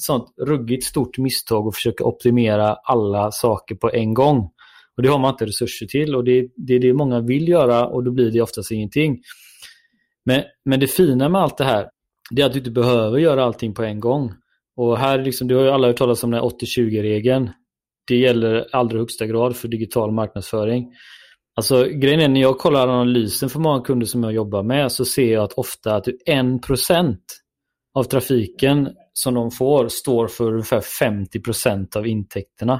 sånt ruggigt stort misstag att försöka optimera alla saker på en gång. Och det har man inte resurser till och det, det är det många vill göra och då blir det oftast ingenting. Men, men det fina med allt det här, det är att du inte behöver göra allting på en gång. Och här, liksom, du har ju alla hört talas om den 80-20-regeln. Det gäller allra högsta grad för digital marknadsföring. Alltså grejen är när jag kollar analysen för många kunder som jag jobbar med så ser jag att ofta att 1% av trafiken som de får står för ungefär 50% av intäkterna.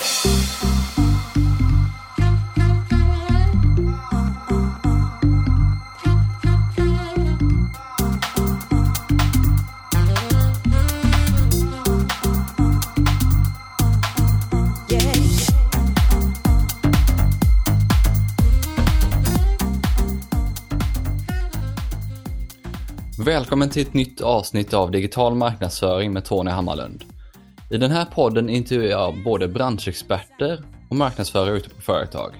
Välkommen till ett nytt avsnitt av Digital marknadsföring med Tony Hammarlund. I den här podden intervjuar jag både branschexperter och marknadsförare ute på företag.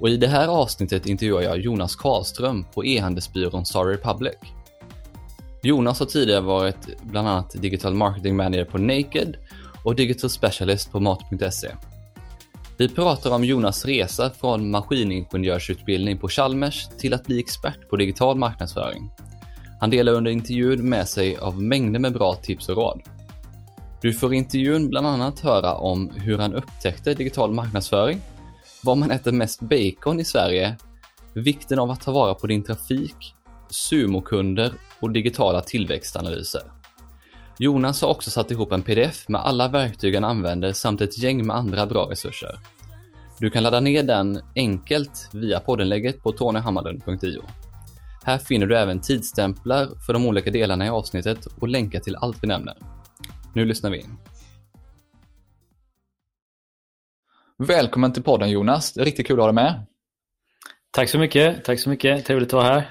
Och i det här avsnittet intervjuar jag Jonas Karlström på e-handelsbyrån Star Republic. Jonas har tidigare varit bland annat Digital Marketing Manager på Naked och Digital Specialist på Mat.se. Vi pratar om Jonas resa från maskiningenjörsutbildning på Chalmers till att bli expert på digital marknadsföring. Han delar under intervjun med sig av mängder med bra tips och råd. Du får i intervjun bland annat höra om hur han upptäckte digital marknadsföring, var man äter mest bacon i Sverige, vikten av att ta vara på din trafik, sumokunder och digitala tillväxtanalyser. Jonas har också satt ihop en pdf med alla verktyg han använder samt ett gäng med andra bra resurser. Du kan ladda ner den enkelt via poddenlägget på tonyhammarlund.io. Här finner du även tidsstämplar för de olika delarna i avsnittet och länkar till allt vi nämner. Nu lyssnar vi in. Välkommen till podden Jonas, det är riktigt kul att ha dig med. Tack så mycket, tack så mycket, trevligt att vara här.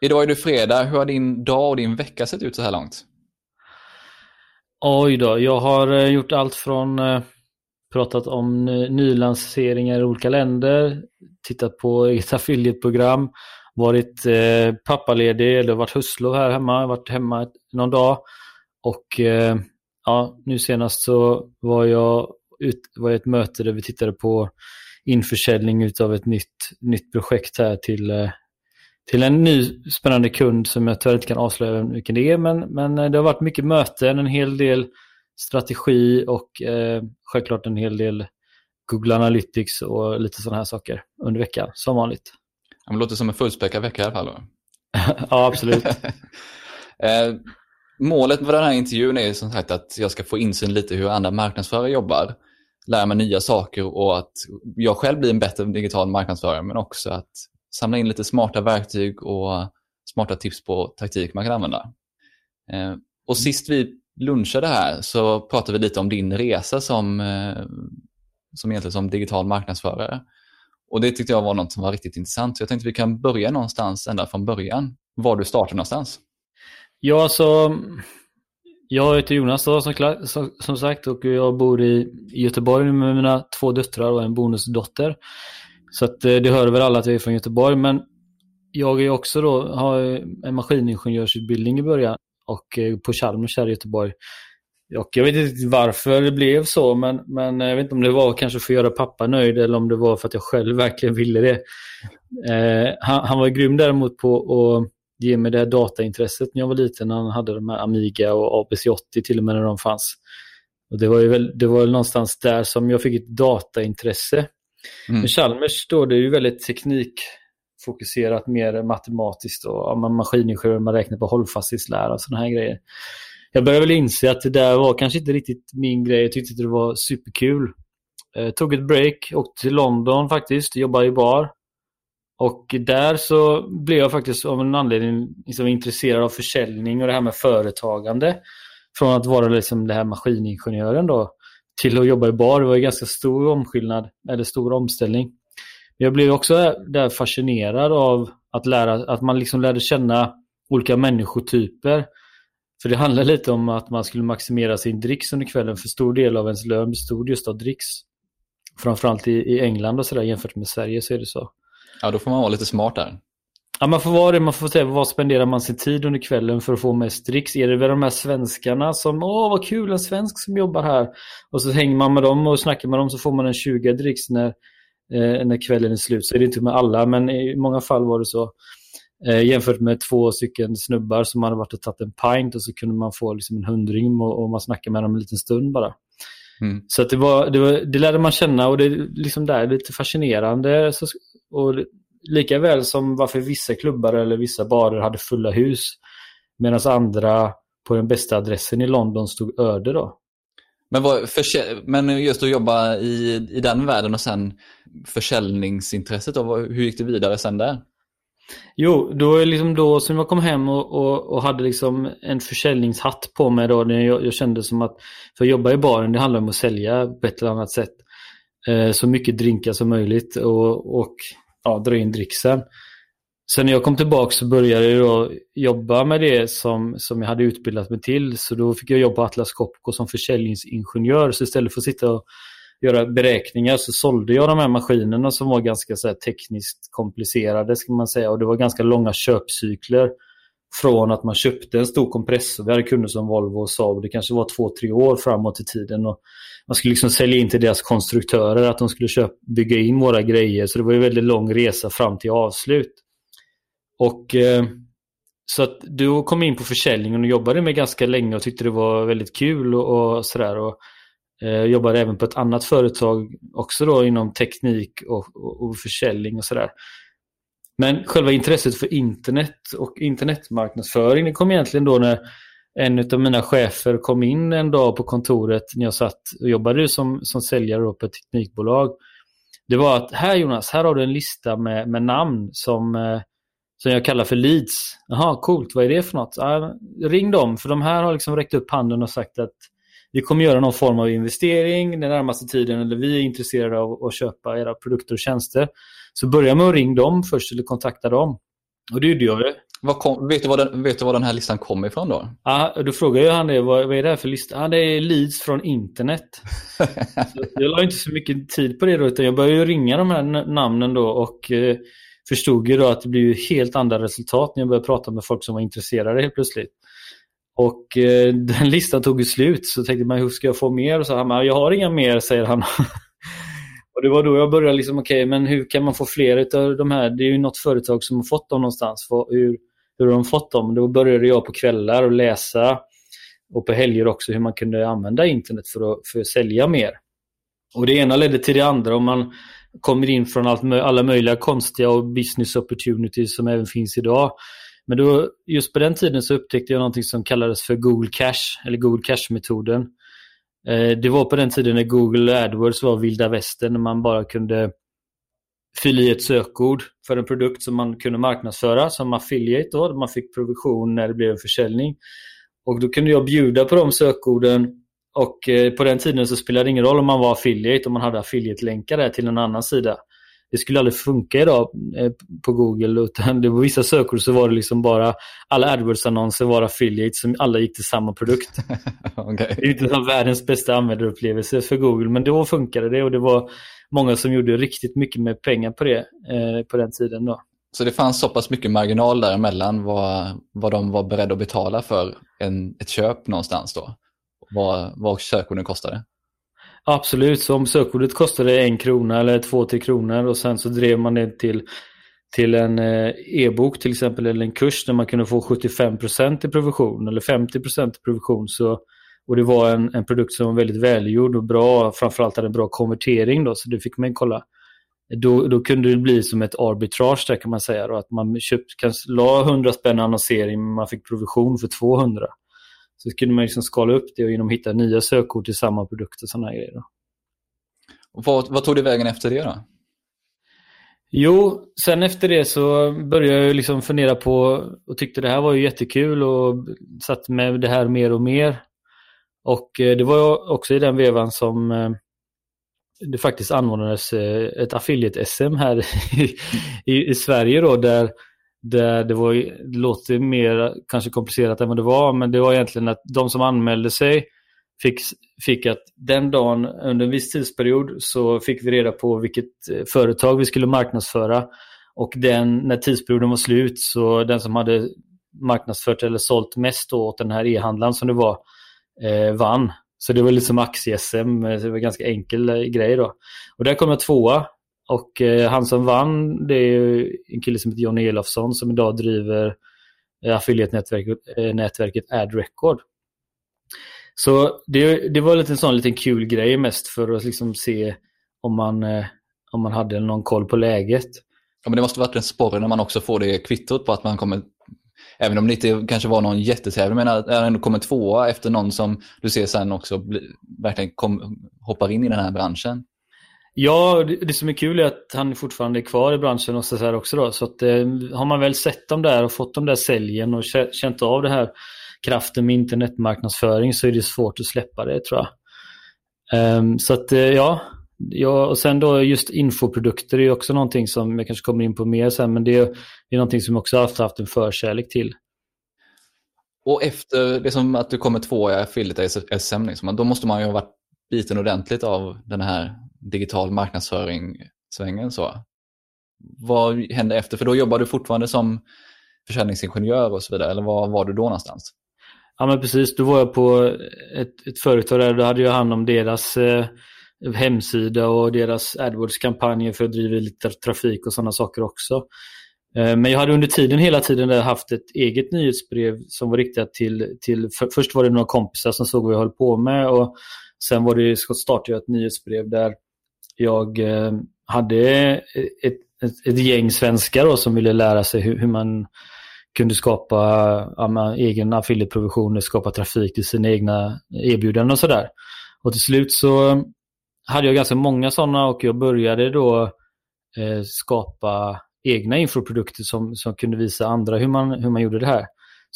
Idag är det fredag, hur har din dag och din vecka sett ut så här långt? Oj då, jag har eh, gjort allt från eh, pratat om nylanseringar i olika länder, tittat på eget affiliate-program, varit eh, pappaledig eller varit hustlov här hemma, varit hemma någon dag. Och eh, ja, nu senast så var jag ut, var i ett möte där vi tittade på införsäljning av ett nytt, nytt projekt här till, eh, till en ny spännande kund som jag tyvärr inte kan avslöja vilken det är. Men, men eh, det har varit mycket möten, en hel del strategi och eh, självklart en hel del Google Analytics och lite sådana här saker under veckan, som vanligt. Ja, det låter som en fullspäckad vecka i alla fall. Ja, absolut. eh, målet med den här intervjun är som sagt att jag ska få insyn lite hur andra marknadsförare jobbar, lära mig nya saker och att jag själv blir en bättre digital marknadsförare, men också att samla in lite smarta verktyg och smarta tips på taktik man kan använda. Eh, och sist vi lunchade här så pratade vi lite om din resa som, eh, som egentligen som digital marknadsförare. Och det tyckte jag var något som var riktigt intressant. Så jag tänkte att vi kan börja någonstans ända från början. Var du startade någonstans. Ja, alltså jag heter Jonas då, som, som, sagt och jag bor i Göteborg med mina två döttrar och en bonusdotter. Så att eh, det hör väl alla att jag är från Göteborg. Men jag är också då, har en maskiningenjörsutbildning i början och eh, på Chalmers här i Göteborg. Och jag vet inte varför det blev så, men, men jag vet inte om det var kanske för att göra pappa nöjd eller om det var för att jag själv verkligen ville det. Eh, han, han, var grym däremot på att ge mig det här dataintresset när jag var liten. Han hade de här Amiga och ABC80 till och med när de fanns. Och det var ju väl, det var väl någonstans där som jag fick ett dataintresse. Mm. Men Chalmers då, det är ju väldigt teknikfokuserat, mer matematiskt och ja, man maskiningenjör, man räknar på hållfasthetslära och sådana här grejer jag började väl inse att det där var kanske inte riktigt min grej. Jag tyckte att det var superkul. Jag tog ett break, åkte till London faktiskt, jobbade i bar. Och där så blev jag faktiskt av en anledning liksom intresserad av försäljning och det här med företagande. Från att vara liksom det här maskiningenjören då till att jobba i bar. Det var en ganska stor omskillnad, eller stor omställning. Jag blev också där fascinerad av att lära, att man liksom lärde känna olika människotyper. För det handlar lite om att man skulle maximera sin dricks under kvällen för stor del av ens lön bestod just av dricks. Framförallt i, i England och sådär jämfört med Sverige så är det så. Ja, då får man vara lite smart där. Ja, man får vara det. Man får se vad spenderar man sin tid under kvällen för att få mest dricks. Är det väl de här svenskarna som, åh vad kul, en svensk som jobbar här. Och så hänger man med dem och snackar med dem så får man en 20 dricks när, eh, när kvällen är slut. Så är det inte med alla, men i många fall var det så. Eh, jämfört med två stycken snubbar som hade varit och tagit en pint och så kunde man få liksom en hundring och, och man snackade med dem en liten stund bara. Mm. Så det, var, det, var, det lärde man känna och det är liksom där lite fascinerande. Så, och lika väl som varför vissa klubbar eller vissa barer hade fulla hus medan andra på den bästa adressen i London stod öde då. Men, vad, men just att jobba i, i den världen och sen försäljningsintresset, då, hur gick det vidare sen där? Jo, då är liksom då som jag kom hem och, och, och, hade liksom en försäljningshatt på mig då. Jag, jag, kände som att, för att jobba i baren, det handlar om att sälja på ett eller annat sätt. Eh, så mycket drinkar som möjligt och, och ja, dra in dricksen. Sen när jag kom tillbaka så började jag då jobba med det som, som jag hade utbildat mig till. Så då fick jag jobba på Atlas Copco som försäljningsingenjör. Så istället för att sitta och göra beräkningar så sålde jag de här maskinerna som var ganska så tekniskt komplicerade ska man säga. Och det var ganska långa köpcykler från att man köpte en stor kompressor. Vi hade kunder som Volvo och Saab. Det kanske var två, tre år framåt i tiden. Och man skulle liksom sälja in till deras konstruktörer att de skulle köpa, bygga in våra grejer. Så det var en väldigt lång resa fram till avslut. Och eh, Så att du kom in på försäljningen och jobbade med ganska länge och tyckte det var väldigt kul och, och sådär. Och Eh, jag jobbade även på ett annat företag också då inom teknik och, och, och försäljning och sådär. Men själva intresset för internet och internetmarknadsföring det kom egentligen då när en av mina chefer kom in en dag på kontoret när jag satt och jobbade som, som säljare på ett teknikbolag. Det var att här Jonas, här har du en lista med, med namn som, eh, som jag kallar för leads. Jaha, coolt, vad är det för något? Ja, ring dem, för de här har liksom räckt upp handen och sagt att vi kommer göra någon form av investering den närmaste tiden eller vi är intresserade av att köpa era produkter och tjänster. Så börja med att ringa dem först eller kontakta dem. Och det gjorde jag. Kom, vet, du var den, vet du var den här listan kom ifrån då? Ja, då frågade jag han det. Vad, vad är det här för lista? Ja, det är leads från internet. jag la inte så mycket tid på det då, utan jag började ringa de här namnen då och eh, förstod ju då att det blir helt andra resultat när jag började prata med folk som var intresserade helt plötsligt. Och eh, den listan tog ju slut så tänkte man hur ska jag få mer? Och så han jag har inga mer säger han. och det var då jag började liksom okej okay, men hur kan man få fler av de här? Det är ju något företag som har fått dem någonstans. Hur, hur har de fått dem? Då började jag på kvällar och läsa och på helger också hur man kunde använda internet för att, för att sälja mer. Och det ena ledde till det andra och man kommer in från allt, alla möjliga konstiga och business opportunities som även finns idag. Men då, just på den tiden så upptäckte jag någonting som kallades för Google Cash, eller Google Cash-metoden. Eh, det var på den tiden när Google AdWords var vilda västern, när man bara kunde fylla i ett sökord för en produkt som man kunde marknadsföra som affiliate. Då. Man fick provision när det blev en försäljning. Och då kunde jag bjuda på de sökorden och eh, på den tiden så spelade det ingen roll om man var affiliate, om man hade affiliate-länkar till en annan sida det skulle aldrig funka idag eh, på Google. Utan det var vissa sökord så var det liksom bara alla AdWords-annonser var affiliates som alla gick till samma produkt. okay. Det är inte som världens bästa användarupplevelse för Google men då funkade det och det var många som gjorde riktigt mycket med pengar på det eh, på den tiden. Då. Så det fanns så pass mycket marginal däremellan vad, vad de var beredda att betala för en, ett köp någonstans då? Vad, vad sökorden kostade? Absolut, så om sökordet kostade en krona eller två, tre kronor och sen så drev man det till, till en eh, e-bok till exempel eller en kurs där man kunde få 75% i provision eller 50% i provision. Så, och det var en, en produkt som var väldigt välgjord och bra, framförallt hade en bra konvertering då, så det fick man kolla. Då, då kunde det bli som ett arbitrage där kan man säga. Då, att man köpt, kanske la 100 spänn annonsering men man fick provision för 200. Så kunde man liksom skala upp det och genom att hitta nya sökord till samma produkt och sådana grejer. Och vad, vad tog det vägen efter det då? Jo, sen efter det så började jag liksom fundera på och tyckte det här var ju jättekul och satt med det här mer och mer. Och eh, det var också i den vevan som eh, det faktiskt anordnades eh, ett affiliate-SM här i, i, Sverige då där där det, var, det låter mer kanske komplicerat än vad det var, men det var egentligen att de som anmälde sig fick, fick att den dagen under en viss tidsperiod så fick vi reda på vilket eh, företag vi skulle marknadsföra. Och den, när tidsperioden var slut så den som hade marknadsfört eller sålt mest åt den här e-handlaren som det var eh, vann. Så det var lite som aktie-SM, eh, det var en ganska enkel eh, grej då. Och där kom jag tvåa. Och eh, han som vann det är en kille som heter Johnny Elofsson som idag driver eh, affiliate-nätverket eh, Ad Record. Så det, det var lite en sån liten kul grej mest för att liksom se om man, eh, om man hade någon koll på läget. Ja, men det måste varit en sporre när man också får det kvittot på att man kommer Även om det inte kanske var någon jättetävling, men att han ändå kommer tvåa efter någon som du ser sen också bli, verkligen kom, hoppar in i den här branschen. Ja, det, som är kul är att han fortfarande är kvar i branschen och så här också då. Så att, eh, har man väl sett dem där och fått de där säljen och känt av det här kraften med internetmarknadsföring så är det svårt att släppa det tror jag. Um, så att eh, ja, ja, och sen då just infoprodukter är också någonting som jag kanske kommer in på mer sen, men det är, det är någonting som jag också haft, haft en förkärlek till. Och efter det som att du kommer två i affiliate SM, liksom, då måste man ju ha varit biten ordentligt av den här digital marknadsföring-svängen. Så. Vad hände efter? För då jobbar du fortfarande som försäljningsingenjör och så vidare, eller var var du då någonstans? Ja men precis, då var jag på ett, ett företag där, då hade jag hand om deras eh, hemsida och deras AdWords-kampanjer för att driva lite trafik och sådana saker också. Eh, men jag hade under tiden hela tiden haft ett eget nyhetsbrev som var riktat till, till för, först var det några kompisar som såg vad jag höll på med och sen var det, startade jag ett nyhetsbrev där jag eh, hade ett, ett, ett, gäng svenskar då, som ville lära sig hur, hur man kunde skapa ja, egen affiliate-provisioner, skapa trafik till sina egna erbjudanden och sådär. Och till slut så hade jag ganska många sådana och jag började då eh, skapa egna infoprodukter som, som kunde visa andra hur man, hur man gjorde det här.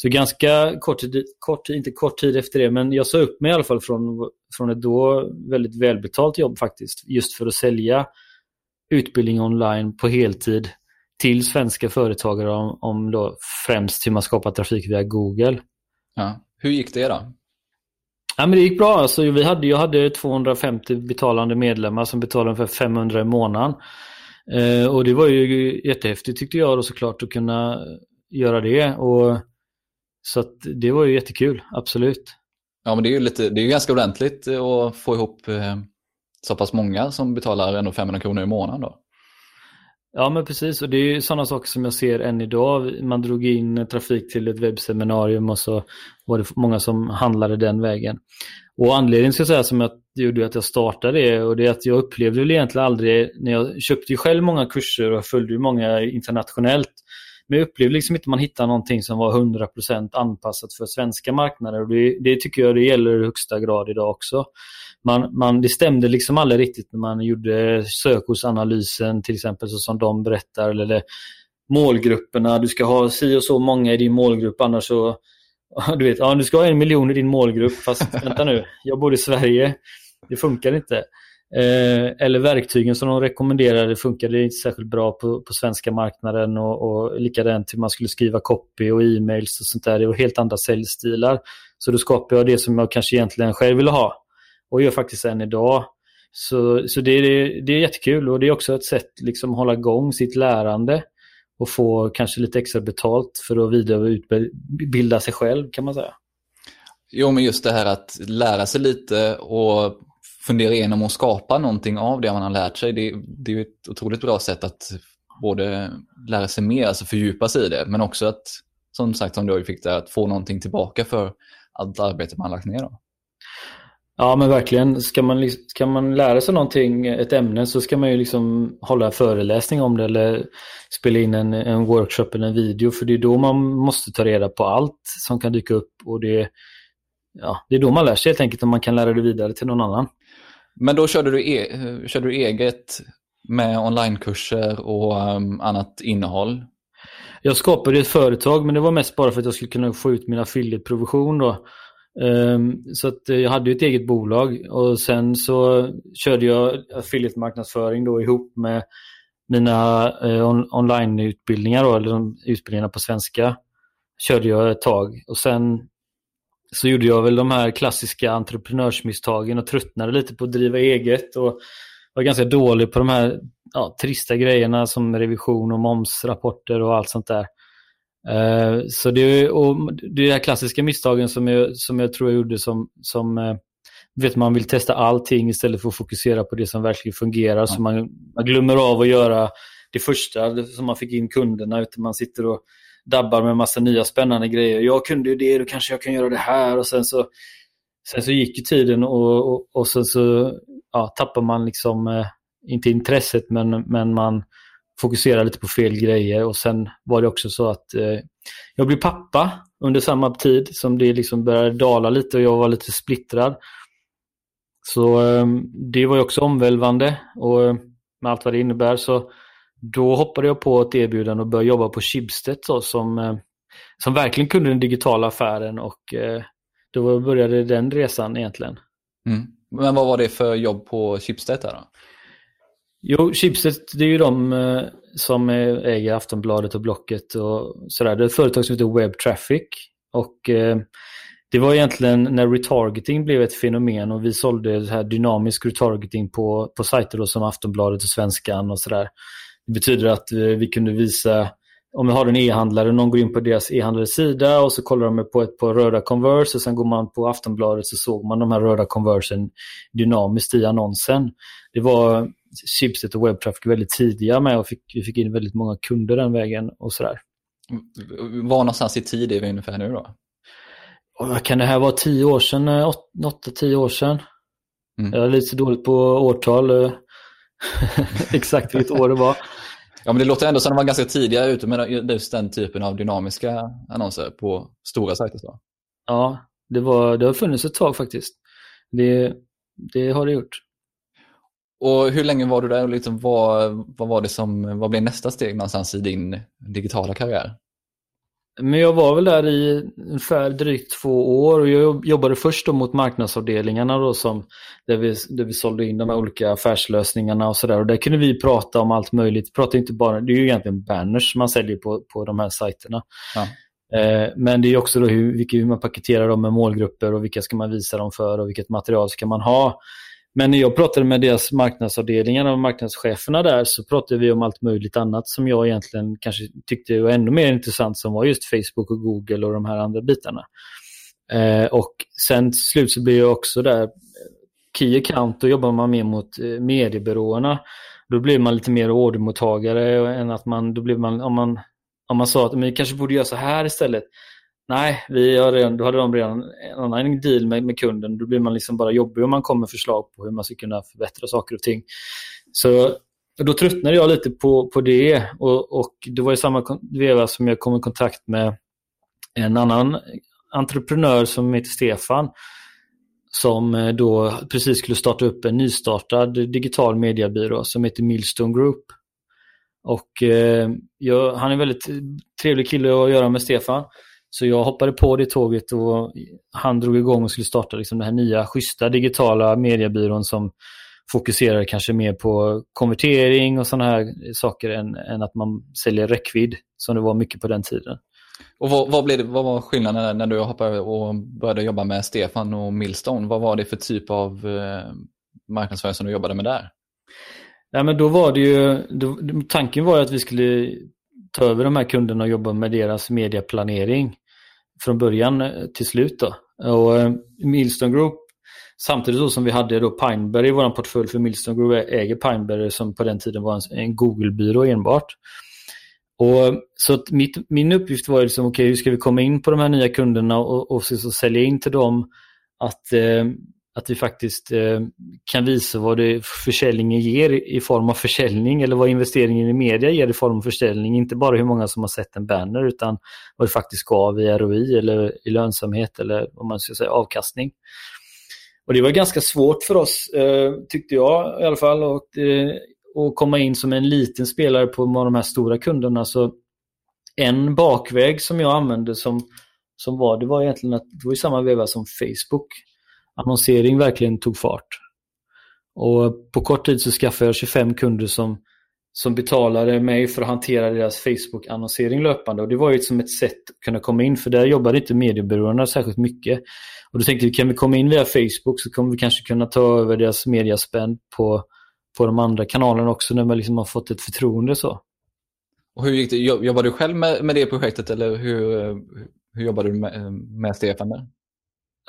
Så ganska kort tid, kort, inte kort tid efter det, men jag sa upp mig i alla fall från, från ett då väldigt välbetalt jobb faktiskt. Just för att sälja utbildning online på heltid till svenska företagare om, om då främst hur man skapar trafik via Google. Ja. Hur gick det då? Ja, men det gick bra. Alltså, vi hade, jag hade 250 betalande medlemmar som betalade för 500 i månaden. Eh, och det var ju jättehäftigt tyckte jag då såklart att kunna göra det. Och, så det var ju jättekul, absolut. Ja, men det är ju, lite, det är ganska ordentligt att få ihop eh, så pass många som betalar ändå 500 kronor i månaden då. Ja men precis och det är sådana saker som jag ser än idag. Man drog in trafik till ett webbseminarium och så var det många som handlade den vägen. Och anledningen ska jag säga som jag gjorde att jag startade det och det är att jag upplevde väl egentligen aldrig, när jag köpte ju själv många kurser och följde ju många internationellt. Men jag upplevde liksom inte att man hittade någonting som var 100% anpassat för svenska marknader och det, det tycker jag det gäller i högsta grad idag också man, man, det stämde liksom aldrig riktigt när man gjorde sökordsanalysen till exempel så som de berättar eller målgrupperna. Du ska ha si och så många i din målgrupp annars så du vet, ja, du ska ha en miljon i din målgrupp fast vänta nu, jag bor i Sverige. Det funkar inte. Eh, eller verktygen som de rekommenderade funkade inte särskilt bra på, på svenska marknaden och, och likadant hur man skulle skriva copy och e-mails och sånt där. Det var helt andra säljstilar. Så då skapade jag det som jag kanske egentligen själv ville ha och gör faktiskt än idag. Så, så det, är, det är jättekul och det är också ett sätt liksom att hålla igång sitt lärande och få kanske lite extra betalt för att vidareutbilda sig själv kan man säga. Jo, men just det här att lära sig lite och fundera igenom och skapa någonting av det man har lärt sig. Det, det är ett otroligt bra sätt att både lära sig mer, alltså fördjupa sig i det, men också att, som sagt, som du fick där, att få någonting tillbaka för allt arbete man har lagt ner. Då. Ja men verkligen. Ska man, liksom, ska man lära sig någonting, ett ämne, så ska man ju liksom hålla en föreläsning om det eller spela in en, en workshop eller en video. För det är då man måste ta reda på allt som kan dyka upp. Och det, ja, det är då man lär sig helt enkelt om man kan lära det vidare till någon annan. Men då körde du, e körde du eget med onlinekurser och um, annat innehåll? Jag skapade ett företag men det var mest bara för att jag skulle kunna få ut min affiliate-provision då. Um, så att eh, jag hade ett eget bolag och sen så körde jag affiliate-marknadsföring då ihop med mina uh, on online-utbildningar eller de utbildningarna på svenska. Körde jag ett tag och sen så gjorde jag väl de här klassiska entreprenörsmisstagen och tröttnade lite på att driva eget och var ganska dålig på de här ja, trista grejerna som revision och momsrapporter och allt sånt där. Uh, så det, och det är de här klassiska misstagen som jag, som jag tror jag gjorde som, som uh, vet man vill testa allting istället för att fokusera på det som verkligen fungerar. Mm. Så man, man glömmer av att göra det första som man fick in kunderna utan man sitter och dabbar med massa nya spännande grejer. Jag kunde ju det, då kanske jag kan göra det här och sen så, sen så gick ju tiden och, och, och sen så ja, tappar man liksom, eh, inte intresset men, men man fokuserar lite på fel grejer och sen var det också så att eh, jag blev pappa under samma tid som det liksom började dala lite och jag var lite splittrad. Så eh, det var ju också omvälvande och eh, med allt vad det innebär så då hoppade jag på ett erbjudande och började jobba på Schibsted då, som, eh, som verkligen kunde den digitala affären och eh, då började den resan egentligen. Mm. Men vad var det för jobb på Schibsted då? Jo, Schibsted det är ju de eh, som äger Aftonbladet och Blocket och sådär. Det är ett företag som heter Web Traffic och det var egentligen när retargeting blev ett fenomen och vi sålde så här dynamisk retargeting på, på sajter som Aftonbladet och Svenskan och sådär. Det betyder att vi kunde visa, om vi har en e-handlare, någon går in på deras e-handlares sida och så kollar de på ett par röda Converse och sen går man på Aftonbladet så såg man de här röda Conversen dynamiskt i annonsen. Det var Chipset och WebTraffic väldigt tidiga med och fick, vi fick in väldigt många kunder den vägen och sådär. Var någonstans i tid är vi ungefär nu då? Och kan det här vara tio år sedan? Eh, åtta, tio år sedan? Mm. Jag är lite dåligt på årtal. Eh, exakt vilket år det var. Ja, men det låter ändå som att de var ganska tidiga ute med just den typen av dynamiska annonser på stora sajter. Så. Ja, det, var, det har funnits ett tag faktiskt. Det, det har det gjort. Och hur länge var du där och liksom vad, vad var det som, vad blev nästa steg någonstans i din digitala karriär? Men jag var väl där i ungefär drygt två år och jag jobbade först då mot marknadsavdelningarna då som, där, vi, där vi sålde in de här olika affärslösningarna och sådär. Och där kunde vi prata om allt möjligt. Prata inte bara, det är ju egentligen banners man säljer på, på de här sajterna. Ja. Eh, men det är också då hur, hur man paketerar dem med målgrupper och vilka ska man visa dem för och vilket material ska man ha. Men när jag pratade med deras marknadsavdelningar och marknadscheferna där så pratade vi om allt möjligt annat som jag egentligen kanske tyckte var ännu mer intressant som var just Facebook och Google och de här andra bitarna. Eh, och sen till slut så blir jag också där Key account, då jobbar man mer mot eh, mediebyråerna. Då blir man lite mer ordermottagare än att man, då blir man, om man, om man sa att vi kanske borde göra så här istället. Nej, vi har redan, då hade de redan en annan deal med, med kunden. Då blir man liksom bara jobbig om man kommer med förslag på hur man ska kunna förbättra saker och ting. Så då tröttnade jag lite på, på det och, och det var i samma veva som jag kom i kontakt med en annan entreprenör som heter Stefan som eh, då precis skulle starta upp en nystartad digital mediebyrå som heter Millstone Group. Och eh, jag, han är en väldigt trevlig kille att göra med Stefan. Så jag hoppade på det tåget och han drog igång och skulle starta liksom den här nya schyssta digitala mediebyrån som fokuserar kanske mer på konvertering och sådana här saker än, än, att man säljer räckvidd som det var mycket på den tiden. Och vad, vad, blev det, vad var skillnaden när du hoppade och började jobba med Stefan och Millstone? Vad var det för typ av eh, marknadsföring som du jobbade med där? Ja, men då var det ju, då, tanken var att vi skulle ta över de här kunderna och jobba med deras mediaplanering från början eh, till slut. Då. Och eh, Milestone Group, samtidigt som vi hade då Pineberry i vår portfölj, för Milestone Group äger Pineberry som på den tiden var en, Google-byrå enbart. Och, så mitt, min uppgift var liksom, okej, okay, hur ska vi komma in på de här nya kunderna och, och, och sälja in till dem att eh, att vi faktiskt eh, kan visa vad det försäljningen ger i form av försäljning eller vad investeringen i media ger i form av försäljning. Inte bara hur många som har sett en banner utan vad det faktiskt gav i ROI eller i lönsamhet eller vad man ska säga avkastning. Och Det var ganska svårt för oss, eh, tyckte jag i alla fall, eh, att komma in som en liten spelare på de här stora kunderna. Så en bakväg som jag använde som, som var, det var egentligen att det var i samma veva som Facebook annonsering verkligen tog fart. Och på kort tid så skaffade jag 25 kunder som, som betalade mig för att hantera deras Facebook-annonsering löpande. Och det var ju som ett sätt att kunna komma in, för där jobbade inte mediebyråerna särskilt mycket. Och då tänkte vi, kan vi komma in via Facebook så kommer vi kanske kunna ta över deras mediaspend på, på de andra kanalerna också när man liksom har fått ett förtroende. så. Och hur gick det? Jobbade du själv med, med det projektet eller hur, hur jobbade du med, med Stefan där?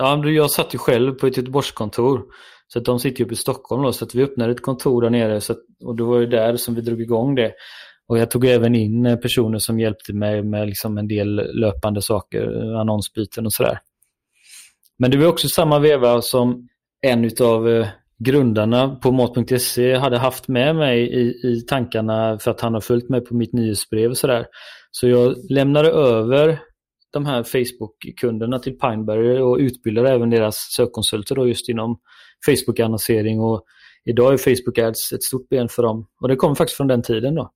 Ja, jag satt ju själv på ett Göteborgskontor. Så att de sitter ju uppe i Stockholm då, så att vi öppnade ett kontor där nere så att, och det var ju där som vi drog igång det. Och jag tog även in eh, personer som hjälpte mig med liksom en del löpande saker, annonsbyten och sådär. Men det var också samma veva som en av eh, grundarna på mat.se hade haft med mig i, i tankarna för att han har följt mig på mitt nyhetsbrev och sådär. Så jag lämnade över de här Facebook-kunderna till Pineberry och utbildade även deras sökkonsulter då just inom Facebook-annonsering och idag är Facebook Ads ett stort ben för dem. Och det kommer faktiskt från den tiden då.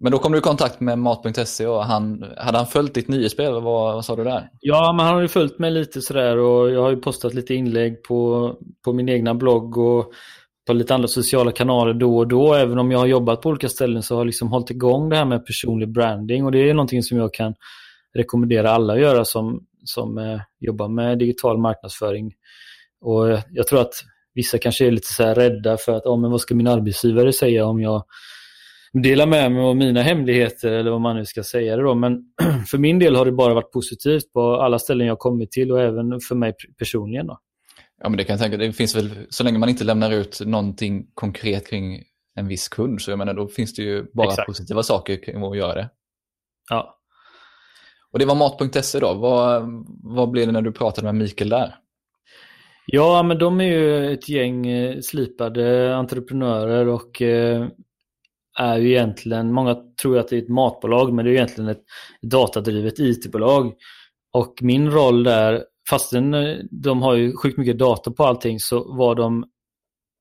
Men då kom du i kontakt med Mat.se och han, hade han följt ditt nyhetsbrev? Vad, vad sa du där? Ja, men han har ju följt mig lite sådär och jag har ju postat lite inlägg på, på min egna blogg och på lite andra sociala kanaler då och då. Även om jag har jobbat på olika ställen så har jag liksom hållit igång det här med personlig branding och det är någonting som jag kan rekommendera alla att göra som, som eh, jobbar med digital marknadsföring. Och jag tror att vissa kanske är lite så rädda för att oh, men vad ska min arbetsgivare säga om jag delar med mig av mina hemligheter eller vad man nu ska säga det då. Men för min del har det bara varit positivt på alla ställen jag kommit till och även för mig personligen. Då. Ja, men det kan jag tänka. Det finns väl, så länge man inte lämnar ut någonting konkret kring en viss kund, så jag menar, då finns det ju bara Exakt. positiva saker kring att göra det. Ja. Och det var mat.se då. Vad, vad blev det när du pratade med Mikael där? Ja, men de är ju ett gäng eh, slipade entreprenörer och eh, är ju egentligen, många tror att det är ett matbolag, men det är egentligen ett datadrivet IT-bolag. Och min roll där, fastän eh, de har ju sjukt mycket data på allting, så var de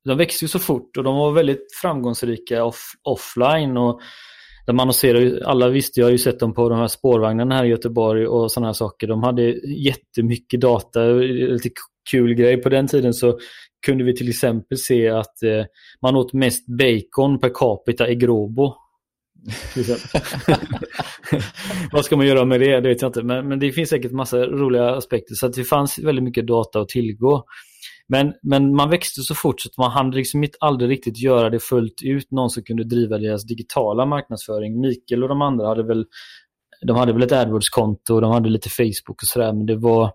de växte ju så fort och de var väldigt framgångsrika off, offline. och de annonserar alla visste, jag har ju sett dem på de här spårvagnarna här i Göteborg och sådana här saker. De hade jättemycket data, lite kul grej. På den tiden så kunde vi till exempel se att eh, man åt mest bacon per capita i Gråbo. Vad ska man göra med det? Det vet jag inte. Men, men det finns säkert massa roliga aspekter. Så att det fanns väldigt mycket data att tillgå. Men, men man växte så fort så att man hann liksom aldrig riktigt göra det fullt ut. Någon som kunde driva deras digitala marknadsföring. Mikael och de andra hade väl, de hade väl ett AdWords-konto och de hade lite Facebook och sådär. Men det var,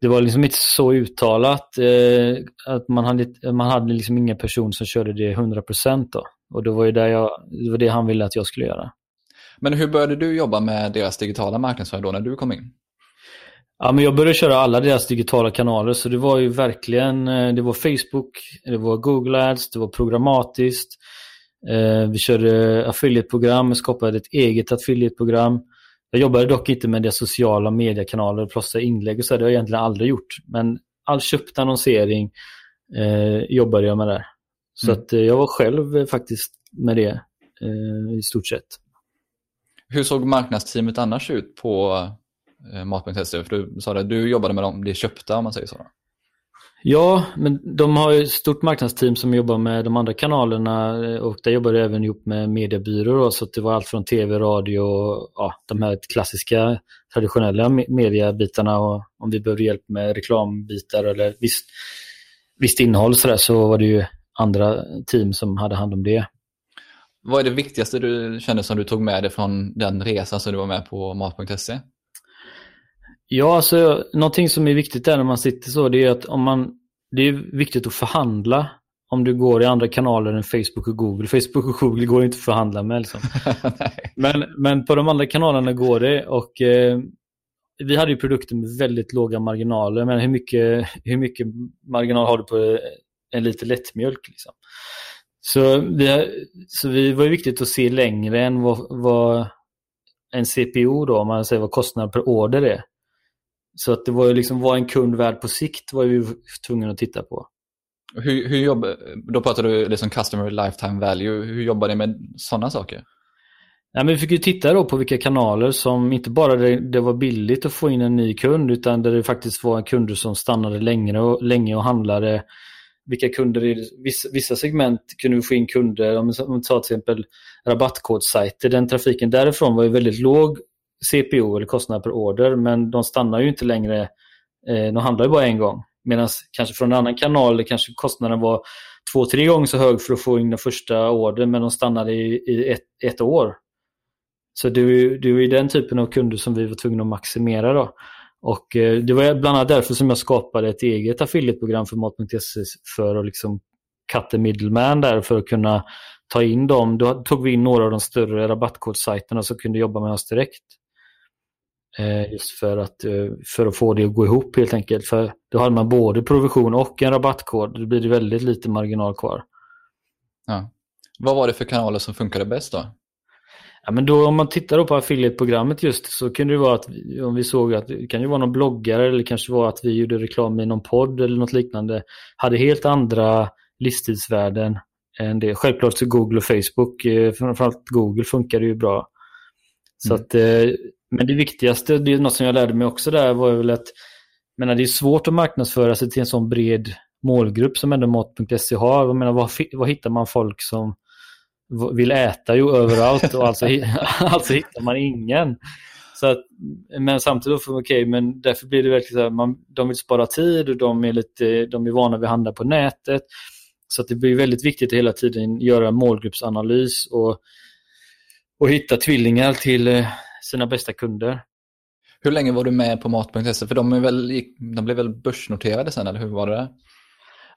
det var liksom inte så uttalat. Eh, att man hade, man hade liksom ingen person som körde det 100% då. Och det var ju det, jag, det, var det han ville att jag skulle göra. Men hur började du jobba med deras digitala marknadsföring då när du kom in? Ja, men jag började köra alla deras digitala kanaler så det var ju verkligen, eh, det var Facebook, det var Google Ads, det var programmatiskt. Eh, vi körde affiliate-program, skapade ett eget affiliate-program. Jag jobbade dock inte med det sociala mediekanaler, plåstra inlägg och så, det har jag egentligen aldrig gjort. Men all köpt annonsering eh, jobbade jag med där. Så mm. att eh, jag var själv faktiskt med det eh, i stort sett. Hur såg marknadsteamet annars ut på Mat.se? För du sa att du jobbade med dem, det köpta om man säger så. Ja, men de har ett stort marknadsteam som jobbar med de andra kanalerna eh, och där jobbar jag även ihop med mediebyråer. Så det var allt från tv, radio och ja, de här klassiska traditionella mediebitarna. Och om vi behövde hjälp med reklambitar eller visst, visst innehåll så, där, så var det ju andra team som hade hand om det. Vad är det viktigaste du kände som du tog med dig från den resan som du var med på mat.se? Ja, alltså någonting som är viktigt där när man sitter så, det är att om man, det är viktigt att förhandla om du går i andra kanaler än Facebook och Google. Facebook och Google går inte att förhandla med. Liksom. men, men på de andra kanalerna går det och eh, vi hade ju produkter med väldigt låga marginaler. Men hur mycket, hur mycket marginal har du på en liter lättmjölk? Liksom? Så, vi, så vi var viktigt att se längre än vad, vad en CPO, då, om man säger vad kostnaden per order är. Så att det var ju liksom vad en kund värd på sikt var vi tvungna att titta på. Hur, hur jobbar, då pratar du liksom customer lifetime value. Hur jobbar ni med sådana saker? Ja, men vi fick ju titta då på vilka kanaler som inte bara det, det, var billigt att få in en ny kund utan där det faktiskt var kunder som stannade längre och, länge och handlade. Vilka kunder i vissa, vissa segment kunde vi få in kunder, om vi tar till exempel rabattkodsajter, den trafiken därifrån var ju väldigt låg CPO eller kostnad per order men de stannar ju inte längre, eh, de handlar ju bara en gång. Medan kanske från en annan kanal kanske kostnaden var två, tre gånger så hög för att få in den första ordern men de stannade i, i ett, ett år. Så det är, det är den typen av kunder som vi var tvungna att maximera. Då. Och eh, Det var bland annat därför som jag skapade ett eget affiliate-program för Mat.se för att liksom cut the middleman där för att kunna ta in dem. Då tog vi in några av de större rabattkodsajterna som kunde jobba med oss direkt. Eh, just för att, eh, för att få det att gå ihop helt enkelt. För då hade man både provision och en rabattkod. Då blir det väldigt lite marginal kvar. Ja. Vad var det för kanaler som funkade bäst då? Ja, men då, om man tittar på affiliate-programmet just så kunde det vara att om vi såg att det kan ju vara någon bloggare eller kanske var att vi gjorde reklam i någon podd eller något liknande. Hade helt andra livstidsvärden än det. Självklart så Google och Facebook, eh, framförallt Google funkar ju bra. Så mm. att, men det viktigaste, det är något som jag lärde mig också där, var väl att menar, det är svårt att marknadsföra sig till en sån bred målgrupp som ändå Mat.se har. Jag menar, vad, vad hittar man folk som vill äta Jo, överallt och alltså, alltså hittar man ingen. Så att, men samtidigt, okej, okay, men därför blir det verkligen så här, man, de vill spara tid och de är, lite, de är vana vid att handla på nätet. Så att det blir väldigt viktigt att hela tiden göra målgruppsanalys och, och hitta tvillingar till eh, sina bästa kunder. Hur länge var du med på Mat.se? För de, är väl, de blev väl börsnoterade sen, eller hur var det?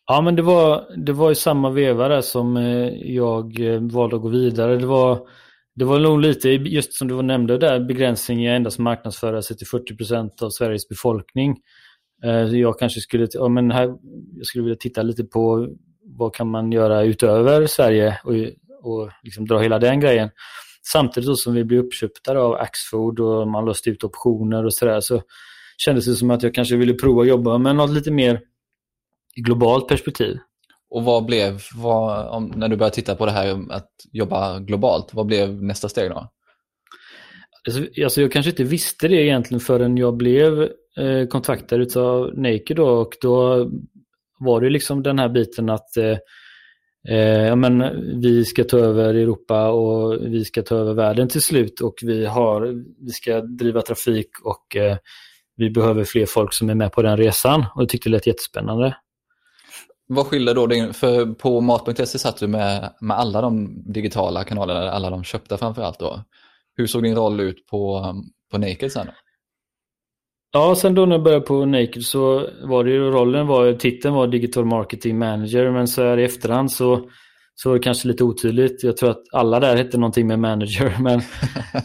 Ja, men det var, det var i samma veva där som eh, jag eh, valde att gå vidare. Det var, det var nog lite, just som du nämnde där, begränsningen att endast marknadsföra sig till 40% av Sveriges befolkning. Jag kanske skulle, ja, men här, jag skulle vilja titta lite på vad kan man göra utöver Sverige och, och liksom dra hela den grejen. Samtidigt som vi blev uppköpta av Axfood och man löste ut optioner och sådär så kändes det som att jag kanske ville prova att jobba med något lite mer globalt perspektiv. Och vad blev, vad, om, när du började titta på det här att jobba globalt, vad blev nästa steg då? Alltså, alltså jag kanske inte visste det egentligen förrän jag blev eh, kontaktad av Naked då, och då var det liksom den här biten att eh, eh, ja, men vi ska ta över Europa och vi ska ta över världen till slut och vi, har, vi ska driva trafik och eh, vi behöver fler folk som är med på den resan. Och jag tyckte det lät jättespännande. Vad skiljer då din, för på mat.se satt du med, med alla de digitala kanalerna, alla de köpta framförallt då. Hur såg din roll ut på, på Naked sen? Då? Ja, sen då när jag började på Naked så var det ju rollen var, titeln var Digital Marketing Manager men så här i efterhand så, så var det kanske lite otydligt. Jag tror att alla där hette någonting med manager men,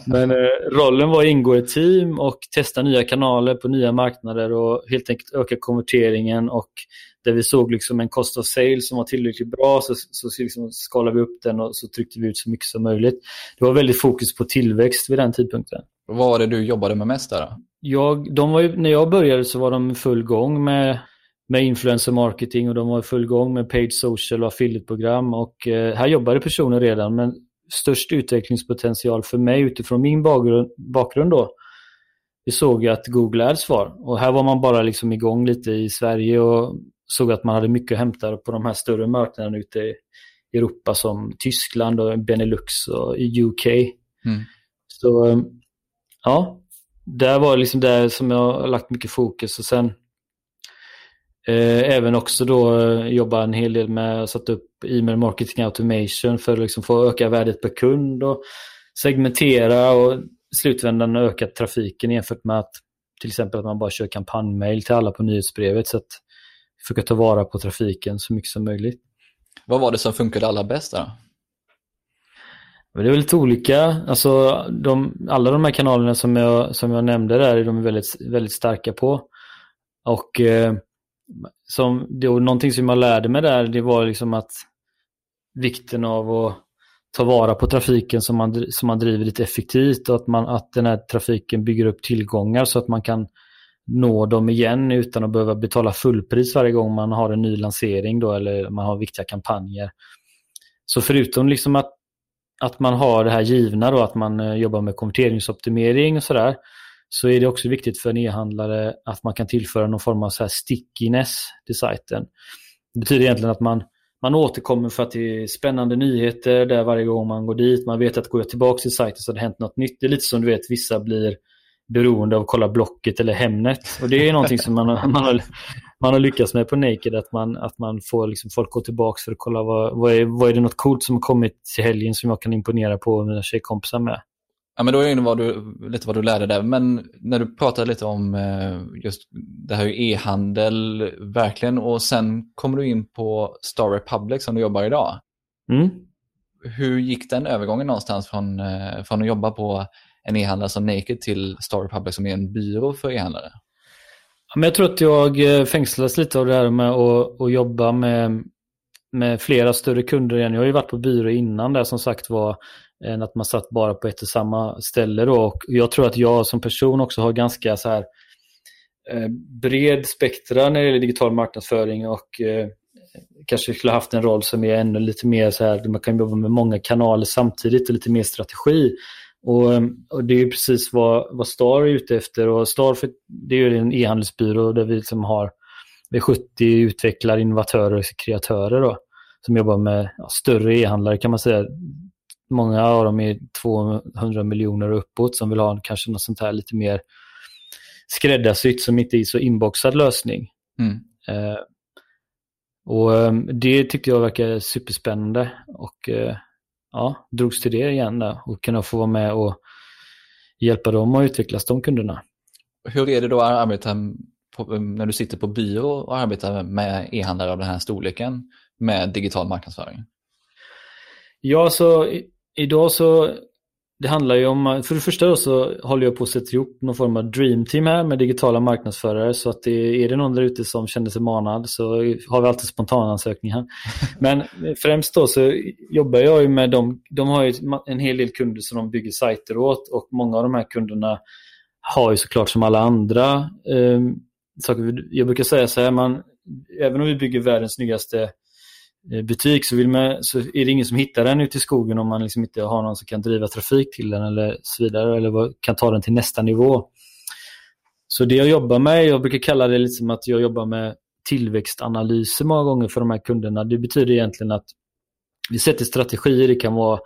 men eh, rollen var att ingå i team och testa nya kanaler på nya marknader och helt enkelt öka konverteringen och där vi såg liksom en cost of sale som var tillräckligt bra så, så liksom skalade vi upp den och så tryckte vi ut så mycket som möjligt. Det var väldigt fokus på tillväxt vid den tidpunkten. Vad var det du jobbade med mest där? Då? Jag, de var ju, när jag började så var de full gång med, med influencer marketing och de var full gång med paid social och affiliate-program. Och eh, här jobbade personer redan men störst utvecklingspotential för mig utifrån min bakgrund, bakgrund då vi såg att Google Ads var. Och här var man bara liksom igång lite i Sverige och såg att man hade mycket att hämta på de här större marknaderna ute i Europa som Tyskland och Benelux och UK. Mm. Så eh, ja, där var liksom det som jag har lagt mycket fokus och sen eh, även också då eh, jobba en hel del med att sätta upp e-mail marketing automation för att liksom få öka värdet per kund och segmentera och i slutändan öka trafiken jämfört med att till exempel att man bara kör kampanjmail till alla på nyhetsbrevet så att försöka ta vara på trafiken så mycket som möjligt. Vad var det som funkade allra bäst då? Det är väl lite olika. Alltså, de, alla de här kanalerna som jag, som jag nämnde där är de väldigt, väldigt starka på. Och eh, som, det, och någonting som jag lärde mig där det var liksom att vikten av att ta vara på trafiken som man, som man driver lite effektivt och att, man, att den här trafiken bygger upp tillgångar så att man kan nå dem igen utan att behöva betala fullpris varje gång man har en ny lansering då, eller man har viktiga kampanjer. Så förutom liksom att att man har det här givna då, att man eh, jobbar med konverteringsoptimering och sådär, så är det också viktigt för en e-handlare att man kan tillföra någon form av så här stickiness till sajten. Det betyder egentligen att man, man återkommer för att det är spännande nyheter där varje gång man går dit. Man vet att går jag tillbaka till sajten så har det hänt något nytt. Det är lite som du vet, vissa blir beroende av att kolla Blocket eller Hemnet. Och det är någonting som man, man, har, man har lyckats med på Naked. Att man, att man får liksom folk gå tillbaka för att kolla vad, vad, är, vad är det något coolt som har kommit till helgen som jag kan imponera på mina tjejkompisar med. Ja, men då är det vad du, lite vad du lärde dig. Men när du pratade lite om eh, just det här e-handel, verkligen, och sen kommer du in på Star Republic som du jobbar idag. Mm. Hur gick den övergången någonstans från, eh, från att jobba på en e-handlare som Naked till Star Republic som är en byrå för e-handlare? Men jag tror att jag eh, fängslades lite av det här med att, att jobba med, med flera större kunder igen. Jag har ju varit på byrå innan där som sagt var än att man satt bara på ett och samma ställe. Då. Och jag tror att jag som person också har ganska så här eh, bred spektra när det gäller digital marknadsföring och eh, kanske skulle haft en roll som är ännu lite mer så här, man kan jobba med många kanaler samtidigt och lite mer strategi. Och, och det är precis vad, vad Star är ute efter och Star för, det är en e-handelsbyrå där vi liksom har vi 70 utvecklare, innovatörer och kreatörer då, som jobbar med ja, större e-handlare kan man säga Många av dem är 200 miljoner uppåt som vill ha kanske något sånt här lite mer skräddarsytt som inte är så inboxad lösning. Mm. Eh, och eh, Det tyckte jag verkar superspännande och eh, ja, drogs till det igen där och kunna få vara med och hjälpa dem att utvecklas, de kunderna. Hur är det då att arbeta på, när du sitter på byrå och arbetar med e-handlare av den här storleken med digital marknadsföring? Ja, så idag så, det handlar ju om, för det första så håller jag på att sätta ihop någon form av dreamteam här med digitala marknadsförare. Så att det, är det någon där ute som känner sig manad så har vi alltid spontanansökningar. Men främst då så jobbar jag ju med dem, de har ju en hel del kunder som de bygger sajter åt och många av de här kunderna har ju såklart som alla andra eh, saker. Jag brukar säga så här, man, även om vi bygger världens snyggaste Eh, butik så, vill man, så är det ingen som hittar den ute i skogen om man liksom inte har någon som kan driva trafik till den eller så vidare eller kan ta den till nästa nivå. Så det jag jobbar med, jag brukar kalla det lite som att jag jobbar med tillväxtanalyser många gånger för de här kunderna. Det betyder egentligen att vi sätter strategier, det kan vara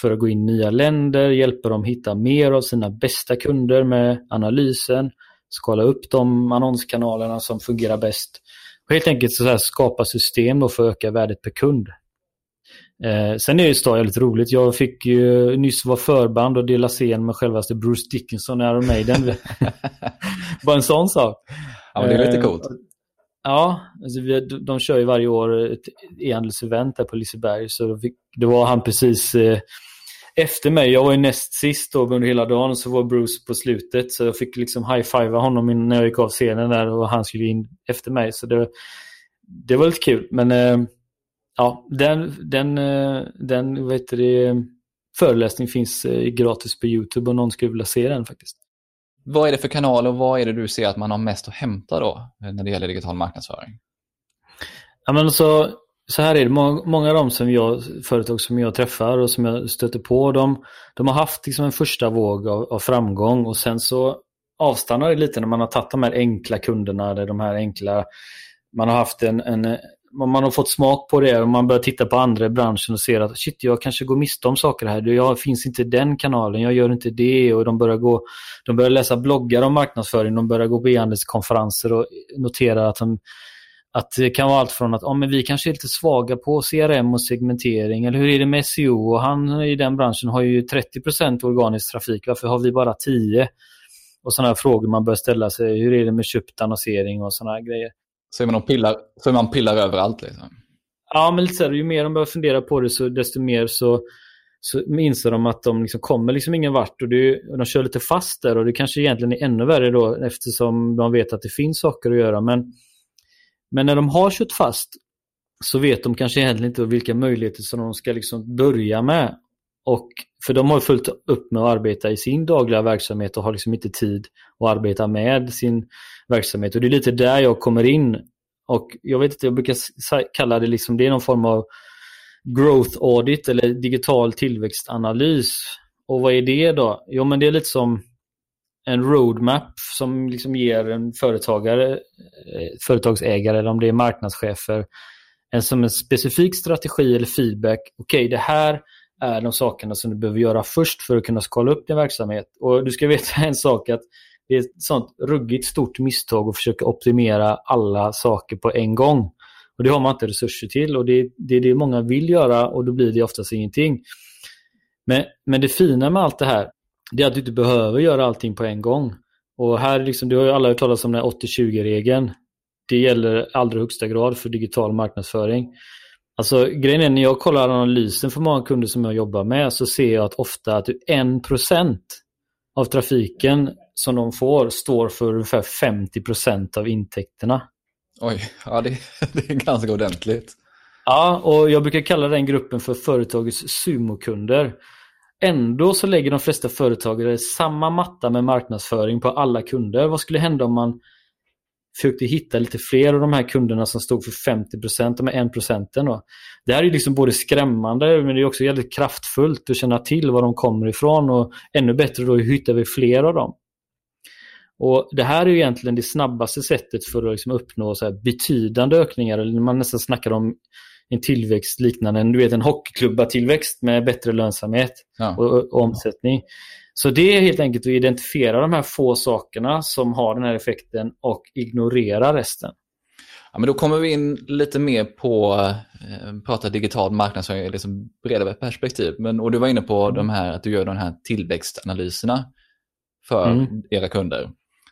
för att gå in i nya länder, hjälpa dem hitta mer av sina bästa kunder med analysen, skala upp de annonskanalerna som fungerar bäst och helt enkelt så här skapa system för att öka värdet per kund. Eh, sen är det ju lite roligt. Jag fick ju nyss vara förband och dela scen med självaste Bruce Dickinson i Iron Maiden. Bara en sån sak. Ja, men det är lite coolt. Eh, ja, alltså vi, de kör ju varje år ett e-handelsevent där på Liseberg. Så det var han precis eh, efter mig. Jag var ju näst sist då under hela dagen så var Bruce på slutet. Så jag fick liksom high-fivea honom när jag gick av scenen där och han skulle in efter mig. Så det, det var lite kul. Men eh, ja, den, den, eh, den vet du, föreläsning finns eh, gratis på YouTube och någon skulle vilja se den faktiskt. Vad är det för kanal och vad är det du ser att man har mest att hämta då när det gäller digital marknadsföring? Ja, men alltså, så här är det, många av de som jag, företag som jag träffar och som jag stöter på, de, de har haft liksom en första våg av, av, framgång och sen så avstannar det lite när man har tagit de här enkla kunderna, de här enkla, man har haft en, en man har fått smak på det och man börjar titta på andra i branschen och ser att shit, jag kanske går miste om saker här. Jag finns inte i den kanalen, jag gör inte det. Och de börjar, gå, de börjar läsa bloggar om marknadsföring, de börjar gå på e-handelskonferenser och notera att de att det kan vara allt från att men vi kanske är lite svaga på CRM och segmentering. Eller hur är det med SEO? Och han i den branschen har ju 30% organisk trafik. Varför har vi bara 10? Och sådana frågor man bör ställa sig. Hur är det med köpt annonsering och sådana grejer? Så är man pillar, så man pillar överallt liksom? Ja, men lite så här, ju mer de börjar fundera på det så desto mer så, så inser de att de liksom kommer liksom ingen vart och, det, och de kör lite fast där och det kanske egentligen är ännu värre då eftersom de vet att det finns saker att göra. Men men när de har kört fast så vet de kanske egentligen inte vilka möjligheter som de ska liksom börja med. Och, för de har fullt upp med att arbeta i sin dagliga verksamhet och har liksom inte tid att arbeta med sin verksamhet. Och Det är lite där jag kommer in. Och Jag vet inte, jag brukar kalla det liksom, det är någon form av growth audit eller digital tillväxtanalys. Och vad är det då? Jo men det är lite som en roadmap som liksom ger en företagare, eh, företagsägare eller om det är marknadschefer en, som en specifik strategi eller feedback. Okej, okay, det här är de sakerna som du behöver göra först för att kunna skala upp din verksamhet. Och du ska veta en sak att Det är ett sånt ruggigt stort misstag att försöka optimera alla saker på en gång. Och Det har man inte resurser till och det, det är det många vill göra och då blir det oftast ingenting. Men, men det fina med allt det här, det är att du inte behöver göra allting på en gång. Och här, liksom, du har ju alla hört talas om den 80-20-regeln. Det gäller allra högsta grad för digital marknadsföring. Alltså grejen är när jag kollar analysen för många kunder som jag jobbar med så ser jag att ofta att 1% av trafiken som de får står för ungefär 50% av intäkterna. Oj, ja det, det är ganska ordentligt. Ja, och jag brukar kalla den gruppen för företagets sumokunder. Ändå så lägger de flesta företagare samma matta med marknadsföring på alla kunder. Vad skulle hända om man försökte hitta lite fler av de här kunderna som stod för 50% de här 1%. Det här är liksom både skrämmande men det är också väldigt kraftfullt att känna till var de kommer ifrån och ännu bättre då hur hittar vi fler av dem. Och Det här är egentligen det snabbaste sättet för att liksom uppnå så betydande ökningar, eller man nästan snackar om en tillväxt liknande du vet, en hockeyklubba-tillväxt med bättre lönsamhet ja. och, och, omsättning. Så det är helt enkelt att identifiera de här få sakerna som har den här effekten och ignorera resten. Ja, men då kommer vi in lite mer på eh, prata digital marknadsföring liksom bredare perspektiv. Men, och du var inne på mm. de här, att du gör de här tillväxtanalyserna för mm. era kunder.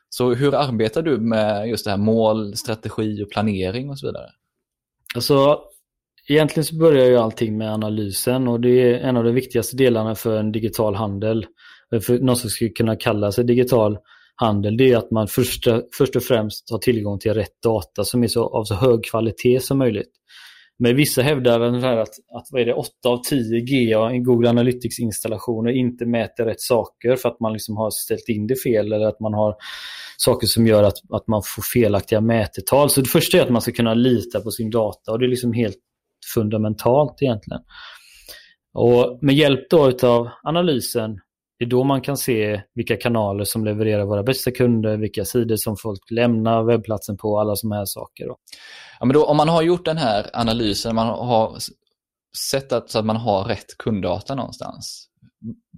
Så hur arbetar du med just det här mål, strategi och planering och så vidare? Alltså, egentligen så börjar ju allting med analysen och det är en av de viktigaste delarna för en digital handel. Eh, för någon som skulle kunna kalla sig digital handel, det är att man först, först och främst har tillgång till rätt data som är så, av så hög kvalitet som möjligt. Men vissa hävdar att, att vad är det, 8 av 10 GA i Google Analytics-installationer inte mäter rätt saker för att man liksom har ställt in det fel eller att man har saker som gör att, att man får felaktiga mätetal. Så det första är att man ska kunna lita på sin data och det är liksom helt fundamentalt egentligen. Och med hjälp då av analysen det är då man kan se vilka kanaler som levererar våra bästa kunder, vilka sidor som folk lämnar webbplatsen på, alla sådana här saker. Då. Ja, men då, om man har gjort den här analysen, man har sett att, så att man har rätt kunddata någonstans.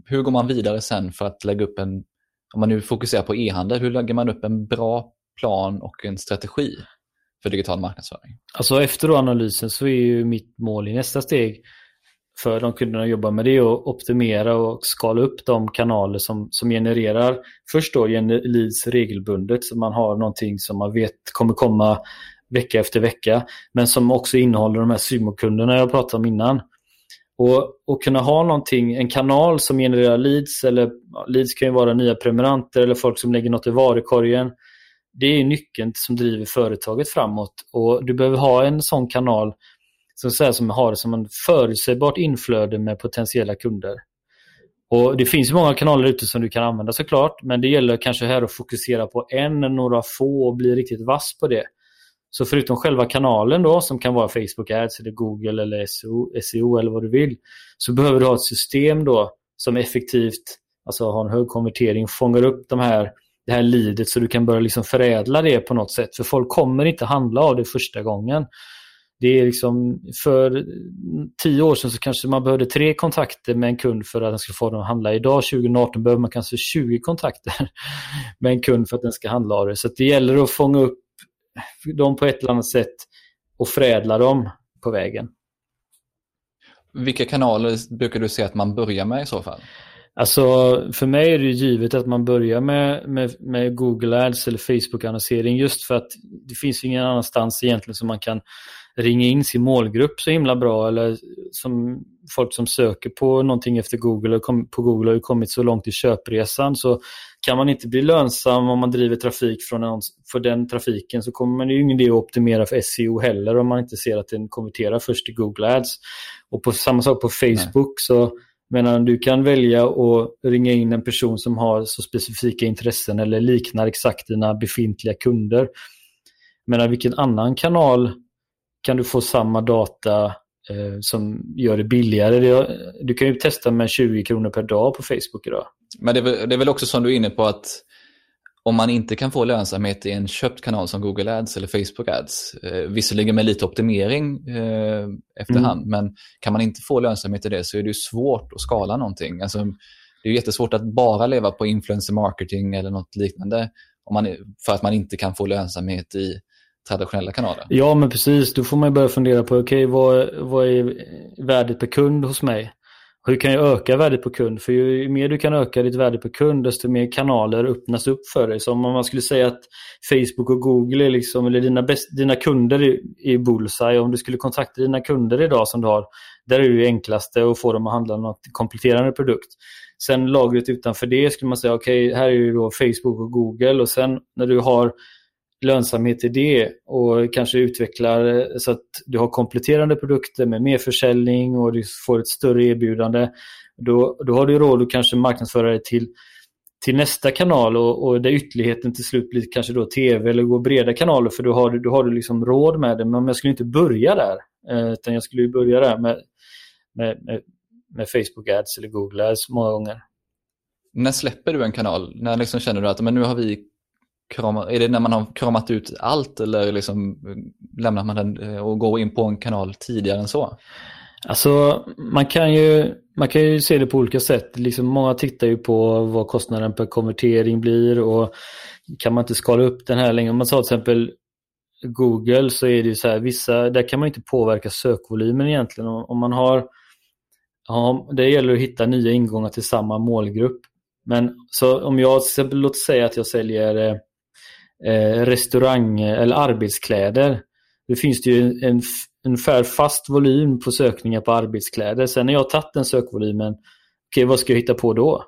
Hur går man vidare sen för att lägga upp en, om man nu fokuserar på e-handel, hur lägger man upp en bra plan och en strategi för digital marknadsföring? Alltså efter analysen så är ju mitt mål i nästa steg för de kunderna jobbar med det och optimera och skala upp de kanaler som, som genererar först då leads regelbundet så man har någonting som man vet kommer komma vecka efter vecka men som också innehåller de här symokunderna jag pratade om innan. Och, och kunna ha någonting, en kanal som genererar leads eller leads kan ju vara nya prenumeranter eller folk som lägger något i varukorgen. Det är nyckeln som driver företaget framåt och du behöver ha en sån kanal så här, som har som en förutsägbart inflöde med potentiella kunder. Och Det finns många kanaler ute som du kan använda såklart, men det gäller kanske här att fokusera på en eller några få och bli riktigt vass på det. Så förutom själva kanalen då, som kan vara Facebook Ads eller Google eller SEO, SEO eller vad du vill, så behöver du ha ett system då som effektivt, alltså har en hög konvertering, fångar upp de här, det här lidet så du kan börja liksom förädla det på något sätt. För folk kommer inte handla av det första gången det är liksom, för tio år sedan så kanske man behövde tre kontakter med en kund för att den ska få den att handla. Idag 2018 behöver man kanske 20 kontakter med en kund för att den ska handla av det. Så det gäller att fånga upp dem på ett eller annat sätt och förädla dem på vägen. Vilka kanaler brukar du se att man börjar med i så fall? Alltså för mig är det givet att man börjar med, med, med Google Ads eller Facebook-annonsering just för att det finns ingen annanstans egentligen som man kan ringa in sin målgrupp så himla bra eller som folk som söker på någonting efter Google och på Google har ju kommit så långt i köpresan så kan man inte bli lönsam om man driver trafik från annons, för den trafiken så kommer man ju ingen idé att optimera för SEO heller om man inte ser att den konverterar först i Google Ads. Och på samma sak på Facebook Nej. så Medan du kan välja att ringa in en person som har så specifika intressen eller liknar exakt dina befintliga kunder. Men vilken annan kanal kan du få samma data eh, som gör det billigare. Du kan ju testa med 20 kronor per dag på Facebook idag. Men det är, väl, det är väl också som du är inne på att om man inte kan få lönsamhet i en köpt kanal som Google Ads eller Facebook Ads, eh, visserligen med lite optimering eh, efterhand, mm. men kan man inte få lönsamhet i det så är det svårt att skala någonting. Alltså, det är jättesvårt att bara leva på influencer marketing eller något liknande om man, för att man inte kan få lönsamhet i traditionella kanaler. Ja, men precis. Då får man börja fundera på, okej, okay, vad, vad är värdet per kund hos mig? Hur kan jag öka värdet på kund? För ju mer du kan öka ditt värde på kund, desto mer kanaler öppnas upp för dig. Så om man skulle säga att Facebook och Google är liksom, eller dina, best, dina kunder är, är bullseye. Om du skulle kontakta dina kunder idag som du har, där är det enklaste att få dem att handla något kompletterande produkt. Sen lagret utanför det skulle man säga, okej, okay, här är ju då Facebook och Google och sen när du har lönsamhet i det och kanske utvecklar eh, så att du har kompletterande produkter med mer försäljning och du får ett större erbjudande. Då, då har du råd att kanske marknadsföra dig till, till nästa kanal och, och där ytterligheten till slut blir kanske då tv eller gå breda kanaler för då har du, då har du liksom råd med det. Men jag skulle inte börja där eh, utan jag skulle börja där med, med, med, med Facebook Ads eller Google Ads många gånger. När släpper du en kanal? När liksom känner du att men nu har vi kramar, är det när man har kramat ut allt eller liksom lämnar man den eh, och går in på en kanal tidigare än så? Alltså man kan ju, man kan ju se det på olika sätt. Liksom, många tittar ju på vad kostnaden per konvertering blir och kan man inte skala upp den här längre. Om man tar till exempel Google så är det ju så här, vissa, där kan man inte påverka sökvolymen egentligen. Om man har, ja, det gäller att hitta nya ingångar till samma målgrupp. Men så om jag till exempel, låt säga att jag säljer eh, Eh, restaurang eh, eller arbetskläder. Det finns det ju en ungefär fast volym på sökningar på arbetskläder. Sen när jag har tagit den sökvolymen, okej okay, vad ska jag hitta på då?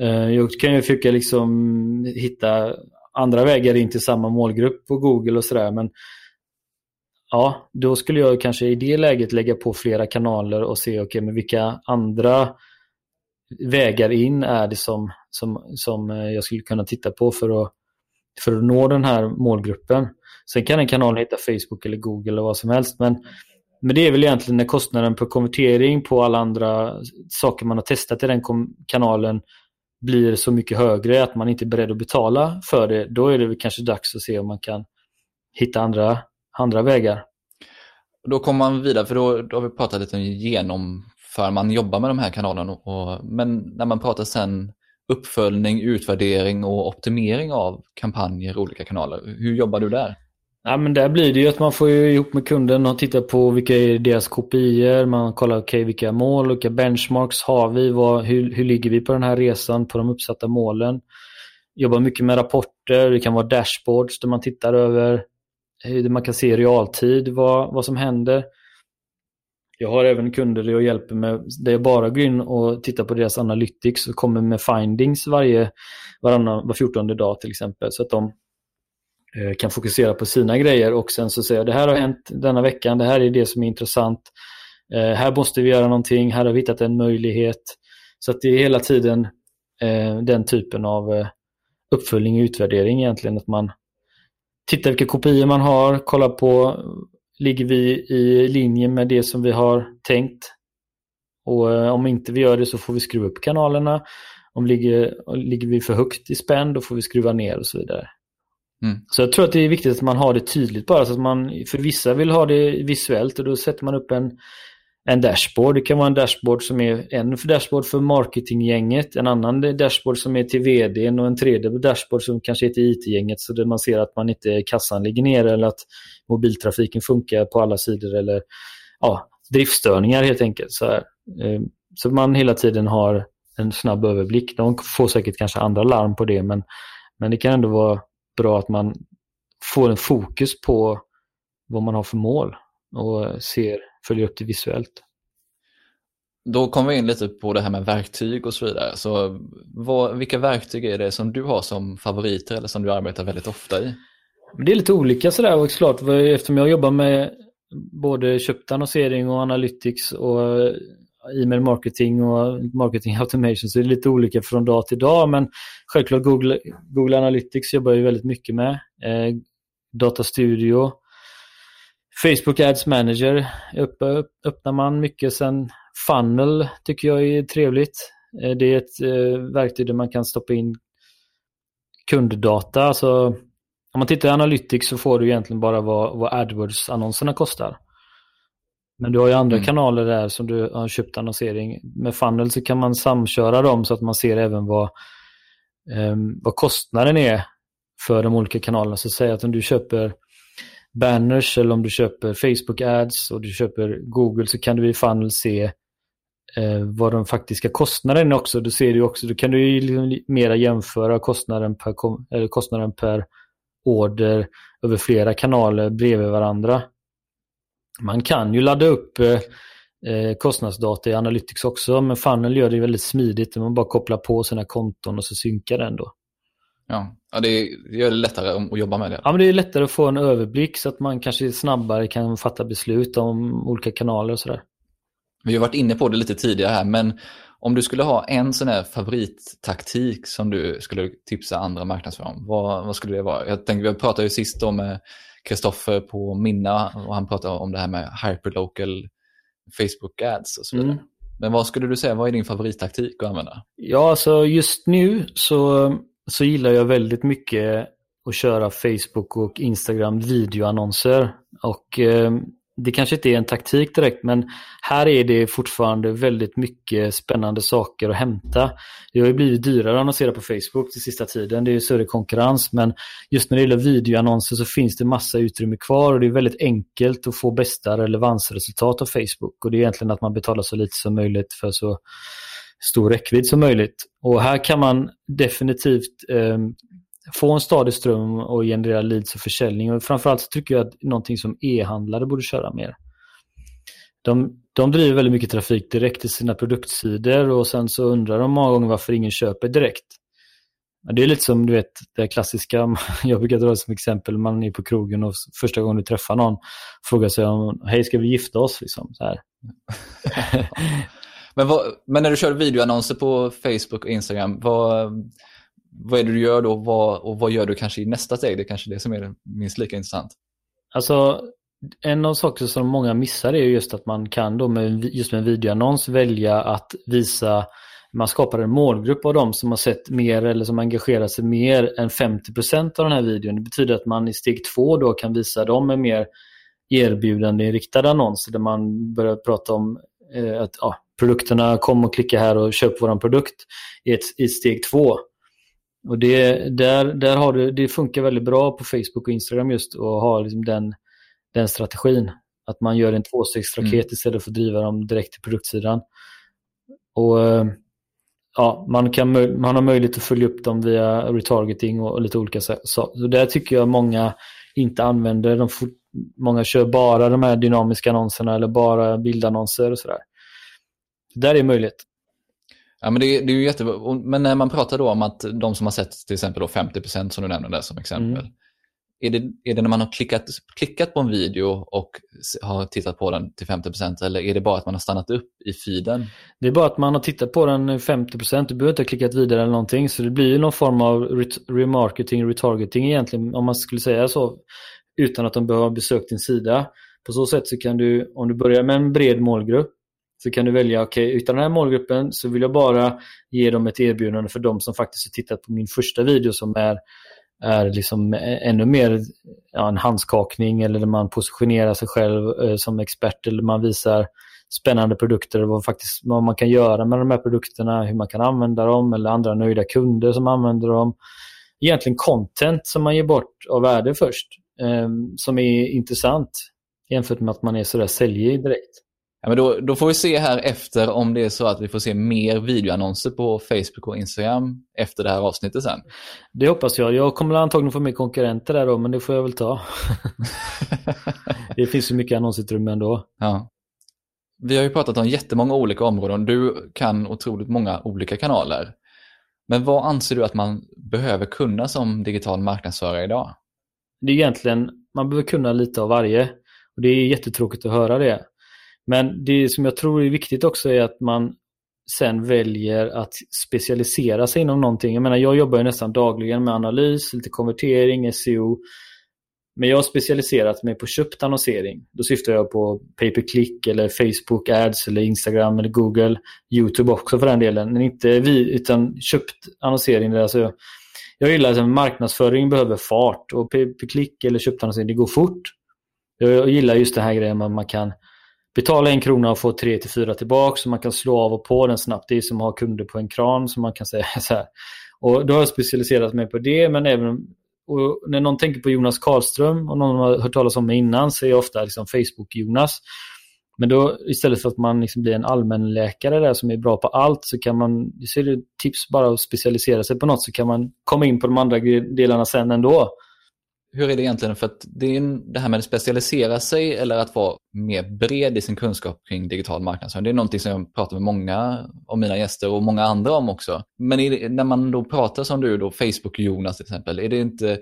Eh, jag kan ju försöka liksom hitta andra vägar in till samma målgrupp på Google och sådär. Men ja, då skulle jag kanske i det läget lägga på flera kanaler och se okay, men vilka andra vägar in är det som, som, som jag skulle kunna titta på för att för att nå den här målgruppen. Sen kan en kanal heta Facebook eller Google eller vad som helst. Men, men det är väl egentligen när kostnaden på konvertering på alla andra saker man har testat i den kanalen blir så mycket högre att man inte är beredd att betala för det. Då är det väl kanske dags att se om man kan hitta andra, andra vägar. Då kommer man vidare, för då, då har vi pratat lite om genomför man jobbar med de här kanalerna. Och, men när man pratar sen uppföljning, utvärdering och optimering av kampanjer och olika kanaler. Hur jobbar du där? Ja, men där blir det ju att man får ihop med kunden och titta på vilka är deras kopior. Man kollar okay, vilka mål, vilka benchmarks har vi, vad, hur, hur ligger vi på den här resan på de uppsatta målen. Jobbar mycket med rapporter, det kan vara dashboards där man tittar över, hur man kan se i realtid vad, vad som händer. Jag har även kunder där jag hjälper med, där jag bara går in och tittar på deras analytics och kommer med findings varje, varannan, var 14 dag till exempel. Så att de eh, kan fokusera på sina grejer och sen så säger jag det här har hänt denna veckan, det här är det som är intressant. Eh, här måste vi göra någonting, här har vi hittat en möjlighet. Så att det är hela tiden eh, den typen av uppföljning och utvärdering egentligen. Att man tittar vilka kopior man har, kollar på ligger vi i linje med det som vi har tänkt. Och eh, om inte vi gör det så får vi skruva upp kanalerna. Om ligger, ligger vi för högt i spänn då får vi skruva ner och så vidare. Mm. Så jag tror att det är viktigt att man har det tydligt bara så att man, för vissa vill ha det visuellt och då sätter man upp en en dashboard. Det kan vara en dashboard som är en dashboard för marketinggänget, en annan dashboard som är till vdn och en tredje dashboard som kanske är till IT-gänget så där man ser att man inte kassan ligger ner eller att mobiltrafiken funkar på alla sidor eller ja, driftstörningar helt enkelt. Så, här. Ehm, så man hela tiden har en snabb överblick. De får säkert kanske andra larm på det men, men det kan ändå vara bra att man får en fokus på vad man har för mål och ser följa upp det visuellt. Då kommer vi in lite på det här med verktyg och så vidare. Så vad, vilka verktyg är det som du har som favoriter eller som du arbetar väldigt ofta i? Det är lite olika sådär och klart eftersom jag jobbar med både köpt annonsering och analytics och e-mail marketing och marketing automation så är det lite olika från dag till dag men självklart Google, Google Analytics jobbar jag väldigt mycket med. Eh, Data Studio Facebook Ads Manager öppnar man mycket. Sen Funnel tycker jag är trevligt. Eh, det är ett eh, verktyg där man kan stoppa in kunddata. Alltså, om man tittar i Analytics så får du egentligen bara vad, vad AdWords-annonserna kostar. Men du har ju andra mm. kanaler där som du har köpt annonsering. Med funnel så kan man samköra dem så att man ser även vad, eh, vad kostnaden är för de olika kanalerna. Så säg att om du köper banners eller om du köper Facebook ads och du köper Google så kan du i funnel se eh, vad de faktiska kostnaderna är också. Då, ser du också, då kan du ju liksom mera jämföra kostnaden per, eller kostnaden per order över flera kanaler bredvid varandra. Man kan ju ladda upp eh, eh, kostnadsdata i Analytics också, men Funnel gör det väldigt smidigt. Man bara kopplar på sina konton och så synkar den då. Ja, ja det gör det lättare att jobba med det. Ja, men det är lättare att få en överblick så att man kanske snabbare kan fatta beslut om olika kanaler och sådär. Vi har varit inne på det lite tidigare här, men om du skulle ha en sån här favorittaktik som du skulle tipsa andra marknadsförare om, vad, vad, skulle det vara? Jag tänkte, vi pratade ju sist om Kristoffer på Minna och han pratade om det här med hyperlocal Facebook ads och så vidare. Mm. Men vad skulle du säga, vad är din favorittaktik att använda? Ja, alltså just nu så, så gillar jag väldigt mycket att köra Facebook och Instagram videoannonser. Och eh, det kanske inte är en taktik direkt men här är det fortfarande väldigt mycket spännande saker att hämta. Det har ju blivit dyrare att annonsera på Facebook den sista tiden. Det är större konkurrens men just när det gäller videoannonser så finns det massa utrymme kvar och det är väldigt enkelt att få bästa relevansresultat av Facebook. Och det är egentligen att man betalar så lite som möjligt för så stor räckvidd som möjligt. Och här kan man definitivt eh, få en stadig ström och generera leads och försäljning. Och framförallt så tycker jag att någonting som e-handlare borde köra mer. De, de driver väldigt mycket trafik direkt till sina produktsidor och sen så undrar de många gånger varför ingen köper direkt. Det är lite som du vet det klassiska, jag brukar dra det som exempel, man är på krogen och första gången du träffar någon frågar sig om, hej ska vi gifta oss? Liksom, så här. men, vad, men när du kör videoannonser på Facebook och Instagram, vad, vad är det du gör då vad, och vad gör du kanske i nästa steg? Det är kanske det som är minst lika intressant. Alltså, en av sakerna som många missar är just att man kan då med just med en videoannons välja att visa man skapar en målgrupp av dem som har sett mer eller som engagerar sig mer än 50% av den här videon. Det betyder att man i steg två då kan visa dem en mer erbjudande riktad annonser där man börjar prata om eh, att ja, produkterna kom och klicka här och köp vår produkt i, ett, i steg två. Och det, där, där har du, det funkar väldigt bra på Facebook och Instagram just att ha liksom den, den strategin. Att man gör en tvåstegsraket mm. istället för att driva dem direkt till produktsidan. Och ja, man, kan, man har möjlighet att följa upp dem via retargeting och, och lite olika saker. Så där tycker jag många inte använder. De får, många kör bara de här dynamiska annonserna eller bara bildannonser och sådär. Där är möjligt. Ja, men det, det är ju jättebra. Men när man pratar då om att de som har sett till exempel då 50% som du nämnde där som exempel. Mm. Är, det, är det när man har klickat, klickat på en video och har tittat på den till 50% eller är det bara att man har stannat upp i feeden? Det är bara att man har tittat på den 50%. Du behöver inte ha klickat vidare eller någonting. Så det blir ju någon form av remarketing, retargeting egentligen om man skulle säga så. Utan att de behöver ha besökt din sida. På så sätt så kan du, om du börjar med en bred målgrupp så kan du välja, okej, okay, utan den här målgruppen så vill jag bara ge dem ett erbjudande för de som faktiskt har tittat på min första video som är, är liksom ännu mer ja, en handskakning eller där man positionerar sig själv eh, som expert eller man visar spännande produkter och vad, faktiskt, vad man kan göra med de här produkterna, hur man kan använda dem eller andra nöjda kunder som använder dem. Egentligen content som man ger bort av värde först, eh, som är intressant jämfört med att man är sådär säljig direkt. Ja, men då, då får vi se här efter om det är så att vi får se mer videoannonser på Facebook och Instagram efter det här avsnittet sen. Det hoppas jag. Jag kommer antagligen få mer konkurrenter där då, men det får jag väl ta. det finns ju mycket annonsutrymme ändå. Ja. Vi har ju pratat om jättemånga olika områden. Du kan otroligt många olika kanaler. Men vad anser du att man behöver kunna som digital marknadsförare idag? Det är egentligen, man behöver kunna lite av varje. Och Det är jättetråkigt att höra det. Men det som jag tror är viktigt också är att man sen väljer att specialisera sig inom någonting. Jag menar, jag jobbar ju nästan dagligen med analys, lite konvertering, SEO. Men jag har specialiserat mig på köpt annonsering. Då syftar jag på pay per click eller Facebook ads eller Instagram eller Google, YouTube också för den delen. Men inte vi, utan köpt annonsering. Alltså, jag gillar att marknadsföring behöver fart och pay per click eller köpt annonsering, det går fort. Jag gillar just den här grejen att man kan betala en krona och få tre till fyra tillbaka så man kan slå av och på den snabbt. Det är som att ha kunder på en kran som man kan säga så här. Och då har jag specialiserat mig på det men även och när någon tänker på Jonas Karlström och någon har hört talas om mig innan så är jag ofta liksom Facebook-Jonas. Men då istället för att man liksom blir en allmänläkare där som är bra på allt så kan man, så är det tips bara att specialisera sig på något så kan man komma in på de andra delarna sen ändå. Hur är det egentligen? För att det är det här med att specialisera sig eller att vara mer bred i sin kunskap kring digital marknadsföring. Det är någonting som jag pratar med många av mina gäster och många andra om också. Men det, när man då pratar som du, då, Facebook Jonas till exempel, är det inte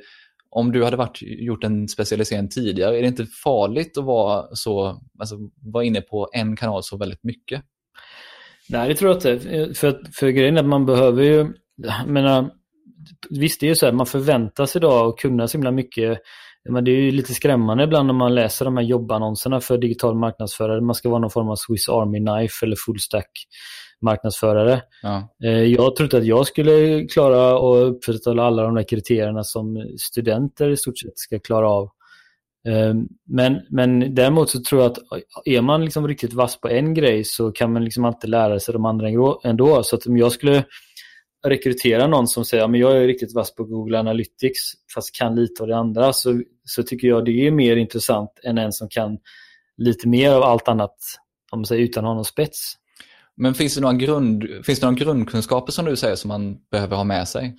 om du hade varit, gjort en specialisering tidigare, är det inte farligt att vara, så, alltså, vara inne på en kanal så väldigt mycket? Nej, det tror jag inte. För, för grejen är att man behöver ju, jag menar, visst det är ju så här, man förväntar sig idag att kunna så himla mycket. Men det är ju lite skrämmande ibland när man läser de här jobbannonserna för digital marknadsförare. Man ska vara någon form av Swiss Army Knife eller full stack marknadsförare. Ja. Eh, jag tror inte att jag skulle klara att uppfylla alla de där kriterierna som studenter i stort sett ska klara av. Eh, men, men däremot så tror jag att är man liksom riktigt vass på en grej så kan man liksom alltid lära sig de andra ändå. Så att om jag skulle rekrytera någon som säger att jag är riktigt vass på Google Analytics fast kan lite av det andra så, så tycker jag det är mer intressant än en som kan lite mer av allt annat om man säger, utan att ha någon spets. Men finns det, några grund, finns det några grundkunskaper som du säger som man behöver ha med sig?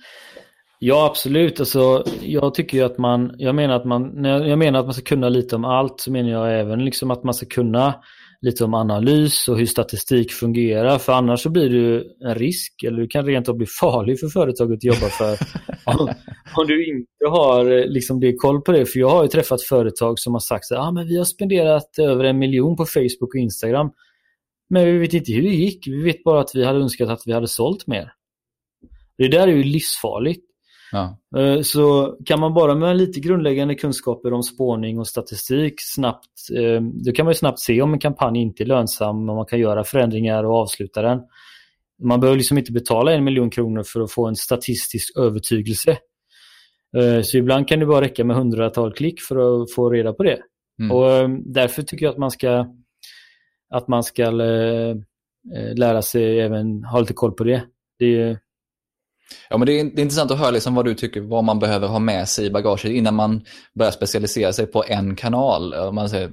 Ja, absolut. Alltså, jag tycker att man, jag menar att man, när jag menar att man ska kunna lite om allt så menar jag även liksom att man ska kunna lite om analys och hur statistik fungerar. För annars så blir det en risk eller du kan rent av bli farlig för företaget att jobba för. om, om, du inte har liksom det koll på det. För jag har ju träffat företag som har sagt att ah, vi har spenderat över en miljon på Facebook och Instagram. Men vi vet inte hur det gick. Vi vet bara att vi hade önskat att vi hade sålt mer. Det där är ju livsfarligt. Ja. Eh, så kan man bara med lite grundläggande kunskaper om spårning och statistik snabbt, eh, då kan man snabbt se om en kampanj inte är lönsam och man kan göra förändringar och avsluta den. Man behöver liksom inte betala en miljon kronor för att få en statistisk övertygelse. Eh, så ibland kan det bara räcka med hundratal klick för att få reda på det. Mm. Och därför tycker jag att man ska att man ska lära sig även ha lite koll på det. det är, Ja, men det är, det är intressant att höra liksom vad du tycker, vad man behöver ha med sig i bagaget innan man börjar specialisera sig på en kanal. Man säger,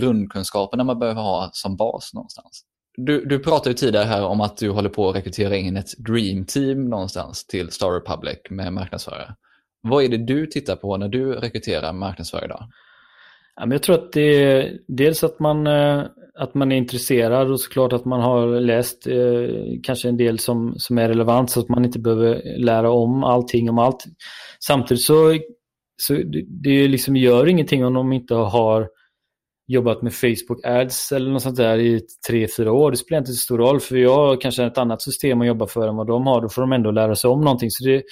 grundkunskaperna man behöver ha som bas någonstans. Du, du pratade ju tidigare här om att du håller på att rekrytera in ett dream team någonstans till Star Republic med marknadsförare. Vad är det du tittar på när du rekryterar marknadsförare idag? Ja, men jag tror att det är dels att man, eh, att man är intresserad och såklart att man har läst eh, kanske en del som, som är relevant så att man inte behöver lära om allting om allt. Samtidigt så, så det, det liksom gör ingenting om de inte har jobbat med Facebook ads eller något sånt där i tre, fyra år. Det spelar inte så stor roll för jag har kanske ett annat system att jobba för än vad de har. Då får de ändå lära sig om någonting. Så det,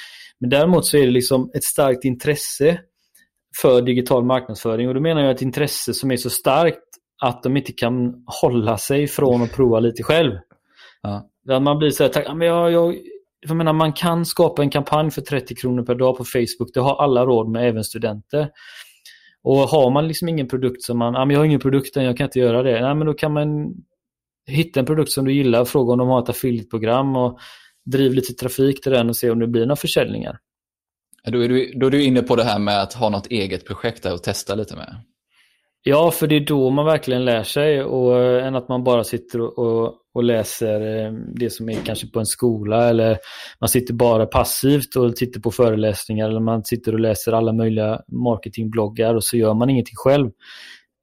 men däremot så är det liksom ett starkt intresse för digital marknadsföring. Och då menar jag ett intresse som är så starkt att de inte kan hålla sig från att prova lite själv. Ja. man blir så här, men jag, jag, jag menar, man kan skapa en kampanj för 30 kronor per dag på Facebook. Det har alla råd med, även studenter. Och har man liksom ingen produkt som man, ja, men jag har ingen produkt än, jag kan inte göra det. Nej, men då kan man hitta en produkt som du gillar, fråga om de har ett affiliate-program och driv lite trafik till den och se om det blir några försäljningar. Då är, du, då är du inne på det här med att ha något eget projekt där och testa lite med. Ja, för det är då man verkligen lär sig och, eh, än att man bara sitter och, och, läser eh, det som är kanske på en skola eller man sitter bara passivt och tittar på föreläsningar eller man sitter och läser alla möjliga marketingbloggar och så gör man ingenting själv.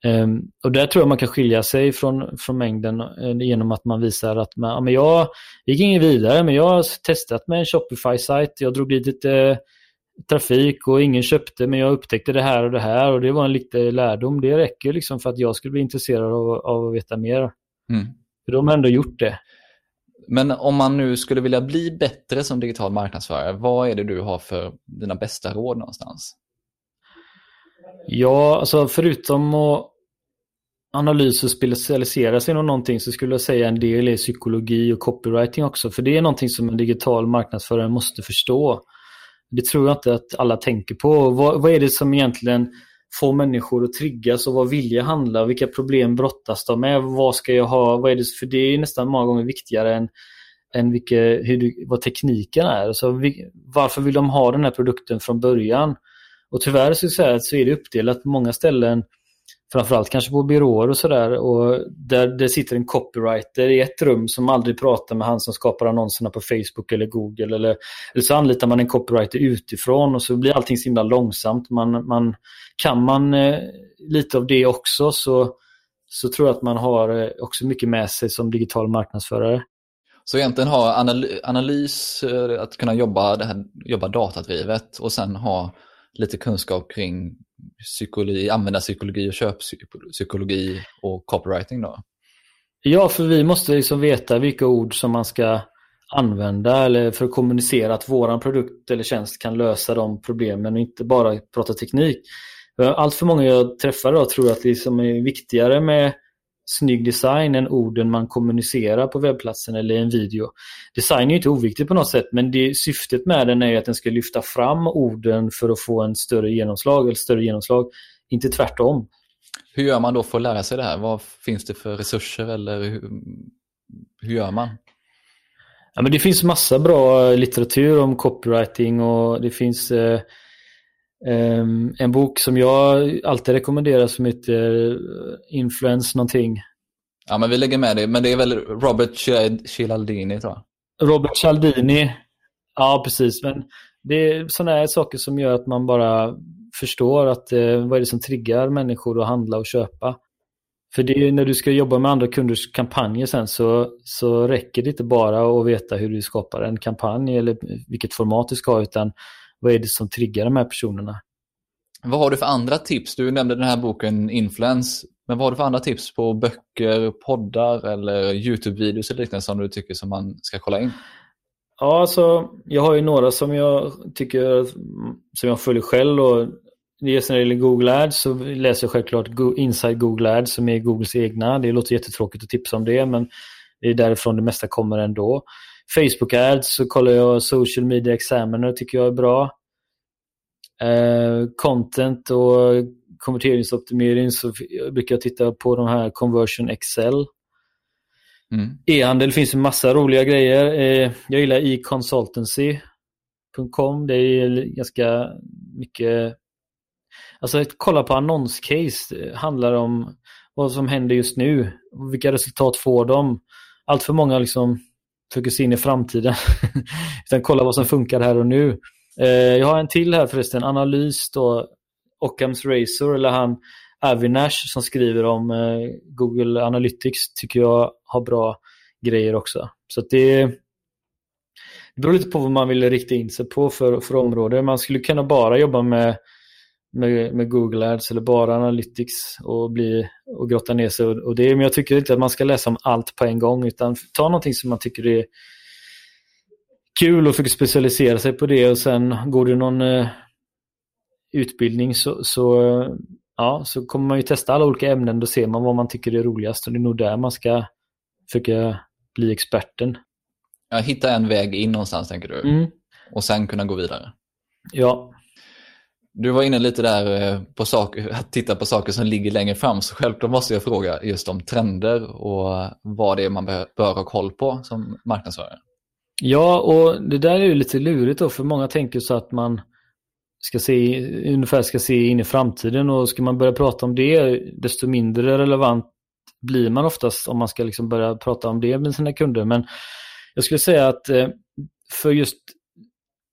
Um, och där tror jag man kan skilja sig från, från mängden uh, genom att man visar att man, ja, men jag gick ingen vidare men jag har testat med en Shopify-sajt, jag drog dit lite trafik och ingen köpte men jag upptäckte det här och det här och det var en liten lärdom. Det räcker liksom för att jag skulle bli intresserad av, av att veta mer. Mm. För de har ändå gjort det. Men om man nu skulle vilja bli bättre som digital marknadsförare, vad är det du har för dina bästa råd någonstans? Ja, alltså förutom att analys och specialisera sig inom någonting så skulle jag säga en del är psykologi och copywriting också. För det är någonting som en digital marknadsförare måste förstå. Det tror jag inte att alla tänker på. Vad, vad är det som egentligen får människor att triggas och vad vill jag handla. Vilka problem brottas de med? Vad ska jag ha? Vad är det? För det är nästan många gånger viktigare än, än vilka, hur du, vad tekniken är. Så vi, varför vill de ha den här produkten från början? Och tyvärr så, så är det uppdelat på många ställen framförallt kanske på byråer och sådär. Och där det sitter en copywriter i ett rum som aldrig pratar med han som skapar annonserna på Facebook eller Google. Eller, eller så anlitar man en copywriter utifrån och så blir allting så himla långsamt. Man, man, kan man eh, lite av det också så, så tror jag att man har eh, också mycket med sig som digital marknadsförare. Så egentligen ha analys, eh, att kunna jobba, det här, jobba datadrivet och sen ha lite kunskap kring psykologi, användarpsykologi och köppsykologi och copywriting då? Ja, för vi måste liksom veta vilka ord som man ska använda eller för att kommunicera att våran produkt eller tjänst kan lösa de problemen och inte bara prata teknik. Allt för många jag träffar då tror att det som är viktigare med snygg design än orden man kommunicerar på webbplatsen eller i en video. Design är inte oviktigt på något sätt men det, syftet med den är att den ska lyfta fram orden för att få en större genomslag eller större genomslag, inte tvärtom. Hur gör man då för att lära sig det här? Vad finns det för resurser eller hur, hur gör man? Ja, men det finns massa bra litteratur om copywriting och det finns eh, en bok som jag alltid rekommenderar som heter eh, Influence någonting. Ja, men vi lägger med det. Men det är väl Robert Cialdini tror jag. Robert Cialdini. Ja, precis. Men det är sådana här saker som gör att man bara förstår att eh, vad är det som triggar människor att handla och köpa. För det är, när du ska jobba med andra kunders kampanjer sen så, så räcker det inte bara att veta hur du skapar en kampanj eller vilket format du ska ha utan vad är det som triggar de här personerna? Vad har du för andra tips? Du nämnde den här boken Influence. Men vad har du för andra tips på böcker, poddar eller YouTube-videos eller liknande som du tycker som man ska kolla in? Ja, alltså, jag har ju några som jag tycker som jag följer själv. Och dels när det gäller Google Ads så läser jag självklart Inside Google Ads som är Googles egna. Det låter jättetråkigt att tipsa om det men det är därifrån det mesta kommer ändå. Facebook Ads så kollar jag Social Media Examiner tycker jag är bra. Eh, content och konverteringsoptimering så brukar jag titta på de här Conversion Excel. Mm. E-handel finns en massa roliga grejer. Eh, jag gillar econsultancy.com. Det är ganska mycket... Alltså att kolla på annonscase det handlar om vad som händer just nu. Vilka resultat får de? Allt för många liksom försöker in i framtiden. Utan kolla vad som funkar här och nu. Eh, jag har en till här förresten, analys då. Ockhams Razor, eller han Avinash som skriver om eh, Google Analytics tycker jag har bra grejer också. Så det, det beror lite på vad man vill rikta in sig på för, för område. Man skulle kunna bara jobba med med, med, Google Ads eller bara Analytics och, bli, och grotta ner sig. Och, det, men jag tycker inte att man ska läsa om allt på en gång utan ta någonting som man tycker är kul och försöka specialisera sig på det och sen går det någon eh, utbildning så, så, ja, så kommer man ju testa alla olika ämnen. Då ser man vad man tycker är roligast och det är nog där man ska försöka bli experten. Ja, hitta en väg in någonstans tänker du? Mm. Och sen kunna gå vidare? Ja. Du var inne lite där eh, på saker, att titta på saker som ligger längre fram, så självklart måste jag fråga just om trender och vad det är man bör ha koll på som marknadsförare. Ja, och det där är ju lite lurigt då, för många tänker så att man ska se, ungefär ska se in i framtiden och ska man börja prata om det, desto mindre relevant blir man oftast om man ska liksom börja prata om det med sina kunder. Men jag skulle säga att eh, för just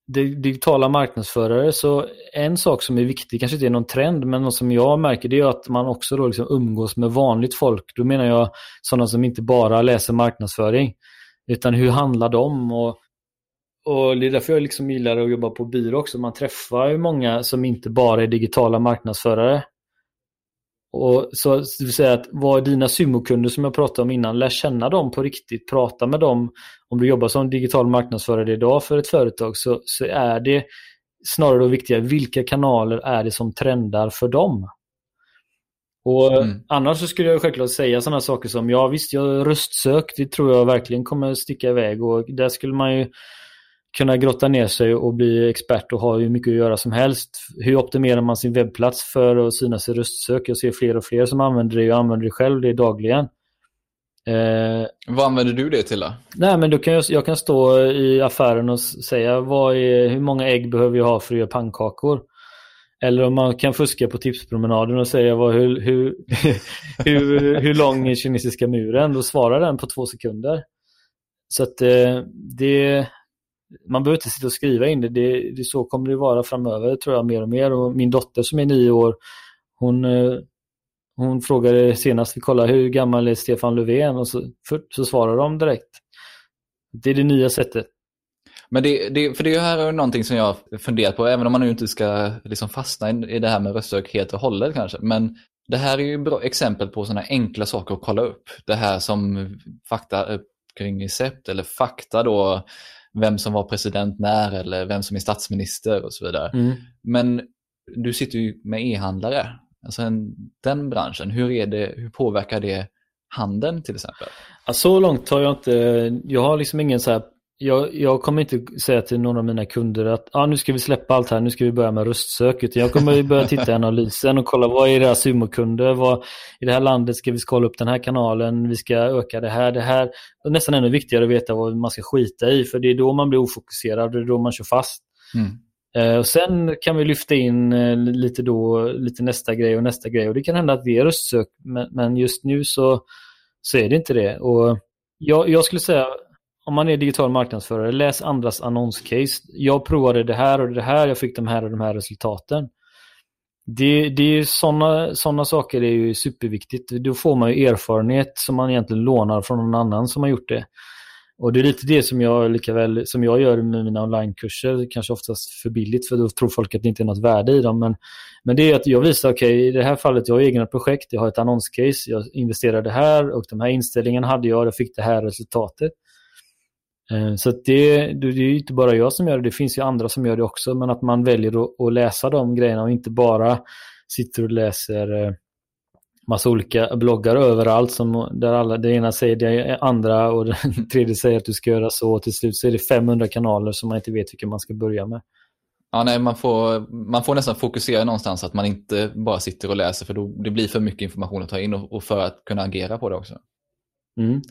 digitala marknadsförare så en sak som är viktig, kanske inte är någon trend, men något som jag märker det är att man också då liksom umgås med vanligt folk. Då menar jag sådana som inte bara läser marknadsföring, utan hur handlar de? Och, och Det är därför jag liksom gillar att jobba på byrå också. Man träffar ju många som inte bara är digitala marknadsförare. Och så det vill säga att vad dina sumokunder som jag pratade om innan, lär känna dem på riktigt, prata med dem. Om du jobbar som digital marknadsförare idag för ett företag så, så är det snarare då viktigare, vilka kanaler är det som trendar för dem? Och mm. Annars så skulle jag självklart säga sådana saker som, ja visst, jag röstsök, det tror jag verkligen kommer sticka iväg och där skulle man ju kunna grotta ner sig och bli expert och ha hur mycket att göra som helst. Hur optimerar man sin webbplats för att synas i röstsök? Jag ser fler och fler som använder det. Jag använder det själv det dagligen. Eh, vad använder du det till då? Nej, men då kan jag, jag kan stå i affären och säga vad är, hur många ägg behöver jag ha för att göra pannkakor? Eller om man kan fuska på tipspromenaden och säga vad, hur, hur, hur, hur lång är kinesiska muren? Då svarar den på två sekunder. Så att eh, det, man behöver inte sitta och skriva in det. det. det. Så kommer det vara framöver tror jag mer och mer. Och min dotter som är nio år, hon, eh, hon frågade senast vi kollade hur gammal är Stefan Löfven och så, för, så svarar de direkt. Det är det nya sättet. Men det, det, för det här är någonting som jag funderat på, även om man nu inte ska liksom fastna i det här med röstsök helt och hållet kanske. Men det här är ju bra exempel på sådana enkla saker att kolla upp. Det här som fakta eh, kring recept eller fakta då, vem som var president när eller vem som är statsminister och så vidare. Mm. Men du sitter ju med e-handlare, alltså en, den branschen. Hur, är det, hur påverkar det handeln till exempel? Ja, så långt har jag inte, jag har liksom ingen så här jag, jag, kommer inte säga till någon av mina kunder att ah, nu ska vi släppa allt här, nu ska vi börja med röstsök. Utan jag kommer börja titta i analysen och kolla vad är deras humorkunder? Vad, I det här landet ska vi skala upp den här kanalen, vi ska öka det här, det här. Det är nästan ännu viktigare att veta vad man ska skita i, för det är då man blir ofokuserad, det är då man kör fast. Mm. Eh, och Sen kan vi lyfta in eh, lite, då, lite nästa grej och nästa grej. Och Det kan hända att det är röstsök, men, men just nu så, så är det inte det. Och jag, jag skulle säga om man är digital marknadsförare, läs andras annonscase. Jag provade det här och det här, jag fick de här och de här resultaten. Det, det är sådana såna saker är ju superviktigt. Då får man ju erfarenhet som man egentligen lånar från någon annan som har gjort det. Och det är lite det som jag, likaväl, som jag gör med mina onlinekurser, kanske oftast för billigt för då tror folk att det inte är något värde i dem. Men, men det är att jag visar, okej okay, i det här fallet jag har egna projekt, jag har ett annonscase, jag investerade här och de här inställningarna hade jag, jag fick det här resultatet. Eh, så det, det är inte bara jag som gör det, det finns ju andra som gör det också. Men att man väljer att, att läsa de grejerna och inte bara sitter och läser eh, massa olika bloggar överallt som, där alla, det ena säger det andra och den tredje säger att du ska göra så. Och till slut så är det 500 kanaler som man inte vet vilka man ska börja med. Ja, nej, man, får, man får nästan fokusera någonstans att man inte bara sitter och läser för då, det blir för mycket information att ta in och, och för att kunna agera på det också. Mm.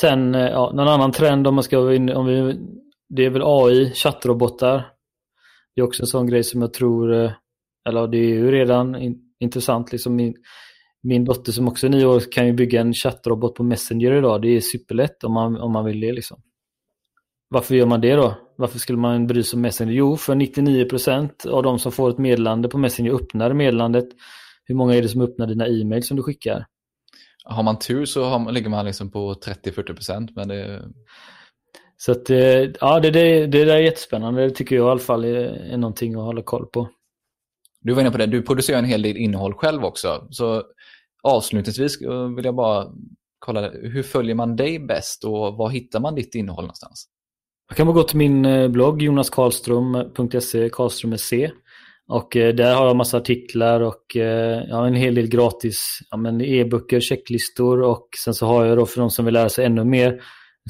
Sen, eh, ja, någon annan trend om man ska in, om vi, det är väl AI, chattrobotar. Det är också en sån grej som jag tror, eh, eller det är ju redan in, intressant. Liksom min, min dotter som också är nio år kan ju bygga en chattrobot på Messenger idag. Det är superlätt om man, om man vill det. Liksom. Varför gör man det då? Varför skulle man bry sig om Messenger? Jo, för 99% av de som får ett meddelande på Messenger öppnar meddelandet. Hur många är det som öppnar dina e-mail som du skickar? Har man tur så har man, ligger man liksom på 30-40 men det... Så att, eh, ja, det, det, det där är jättespännande. Det tycker jag i alla fall är, är någonting att hålla koll på. Du var inne på det, du producerar en hel del innehåll själv också. Så avslutningsvis vill jag bara kolla, hur följer man dig bäst och var hittar man ditt innehåll någonstans? Jag kan bara gå till min eh, blogg jonaskarlström.se, Karlström med C. Och eh, där har jag massa artiklar och eh, ja, en hel del gratis ja, e-böcker, checklistor och sen så har jag då för de som vill lära sig ännu mer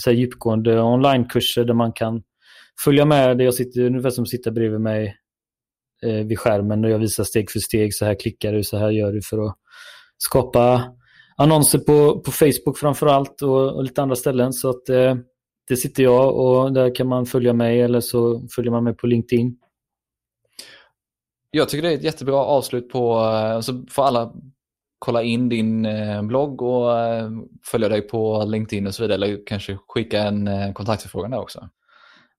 så här djupgående onlinekurser där man kan följa med. Där jag sitter ungefär som sitter bredvid mig eh, vid skärmen och jag visar steg för steg. Så här klickar du, så här gör du för att skapa annonser på, på Facebook framför allt och, och lite andra ställen. Så att eh, det sitter jag och där kan man följa mig eller så följer man mig på LinkedIn. Jag tycker det är ett jättebra avslut på, eh, så får alla kolla in din eh, blogg och eh, följa dig på LinkedIn och så vidare, eller kanske skicka en kontaktförfrågan där också.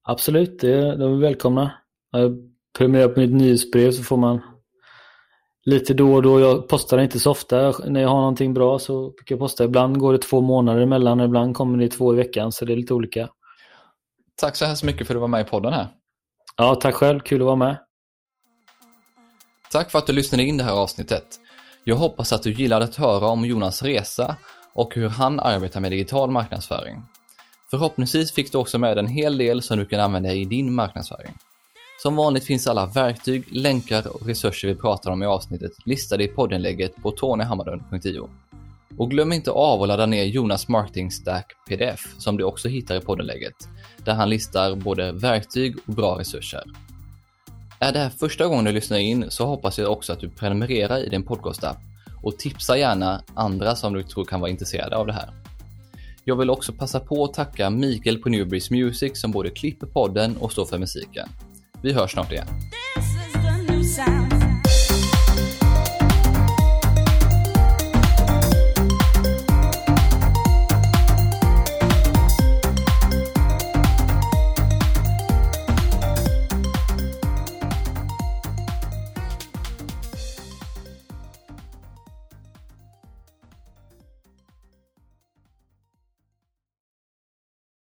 Absolut, det, de är välkomna. Jag prenumererar på mitt nyhetsbrev så får man lite då och då. Jag postar inte så ofta. När jag har någonting bra så brukar jag posta. Ibland går det två månader emellan, ibland kommer det två i veckan, så det är lite olika. Tack så hemskt mycket för att du var med i podden här. Ja, tack själv. Kul att vara med. Tack för att du lyssnade in det här avsnittet. Jag hoppas att du gillade att höra om Jonas resa och hur han arbetar med digital marknadsföring. Förhoppningsvis fick du också med en hel del som du kan använda i din marknadsföring. Som vanligt finns alla verktyg, länkar och resurser vi pratar om i avsnittet listade i poddinlägget på tonyhammarlund.io. Och glöm inte av att ladda ner Jonas Marketing Stack PDF som du också hittar i poddenlägget, där han listar både verktyg och bra resurser. Är det här första gången du lyssnar in så hoppas jag också att du prenumererar i din podcastapp och tipsa gärna andra som du tror kan vara intresserade av det här. Jag vill också passa på att tacka Mikael på Newbreeze Music som både klipper podden och står för musiken. Vi hörs snart igen.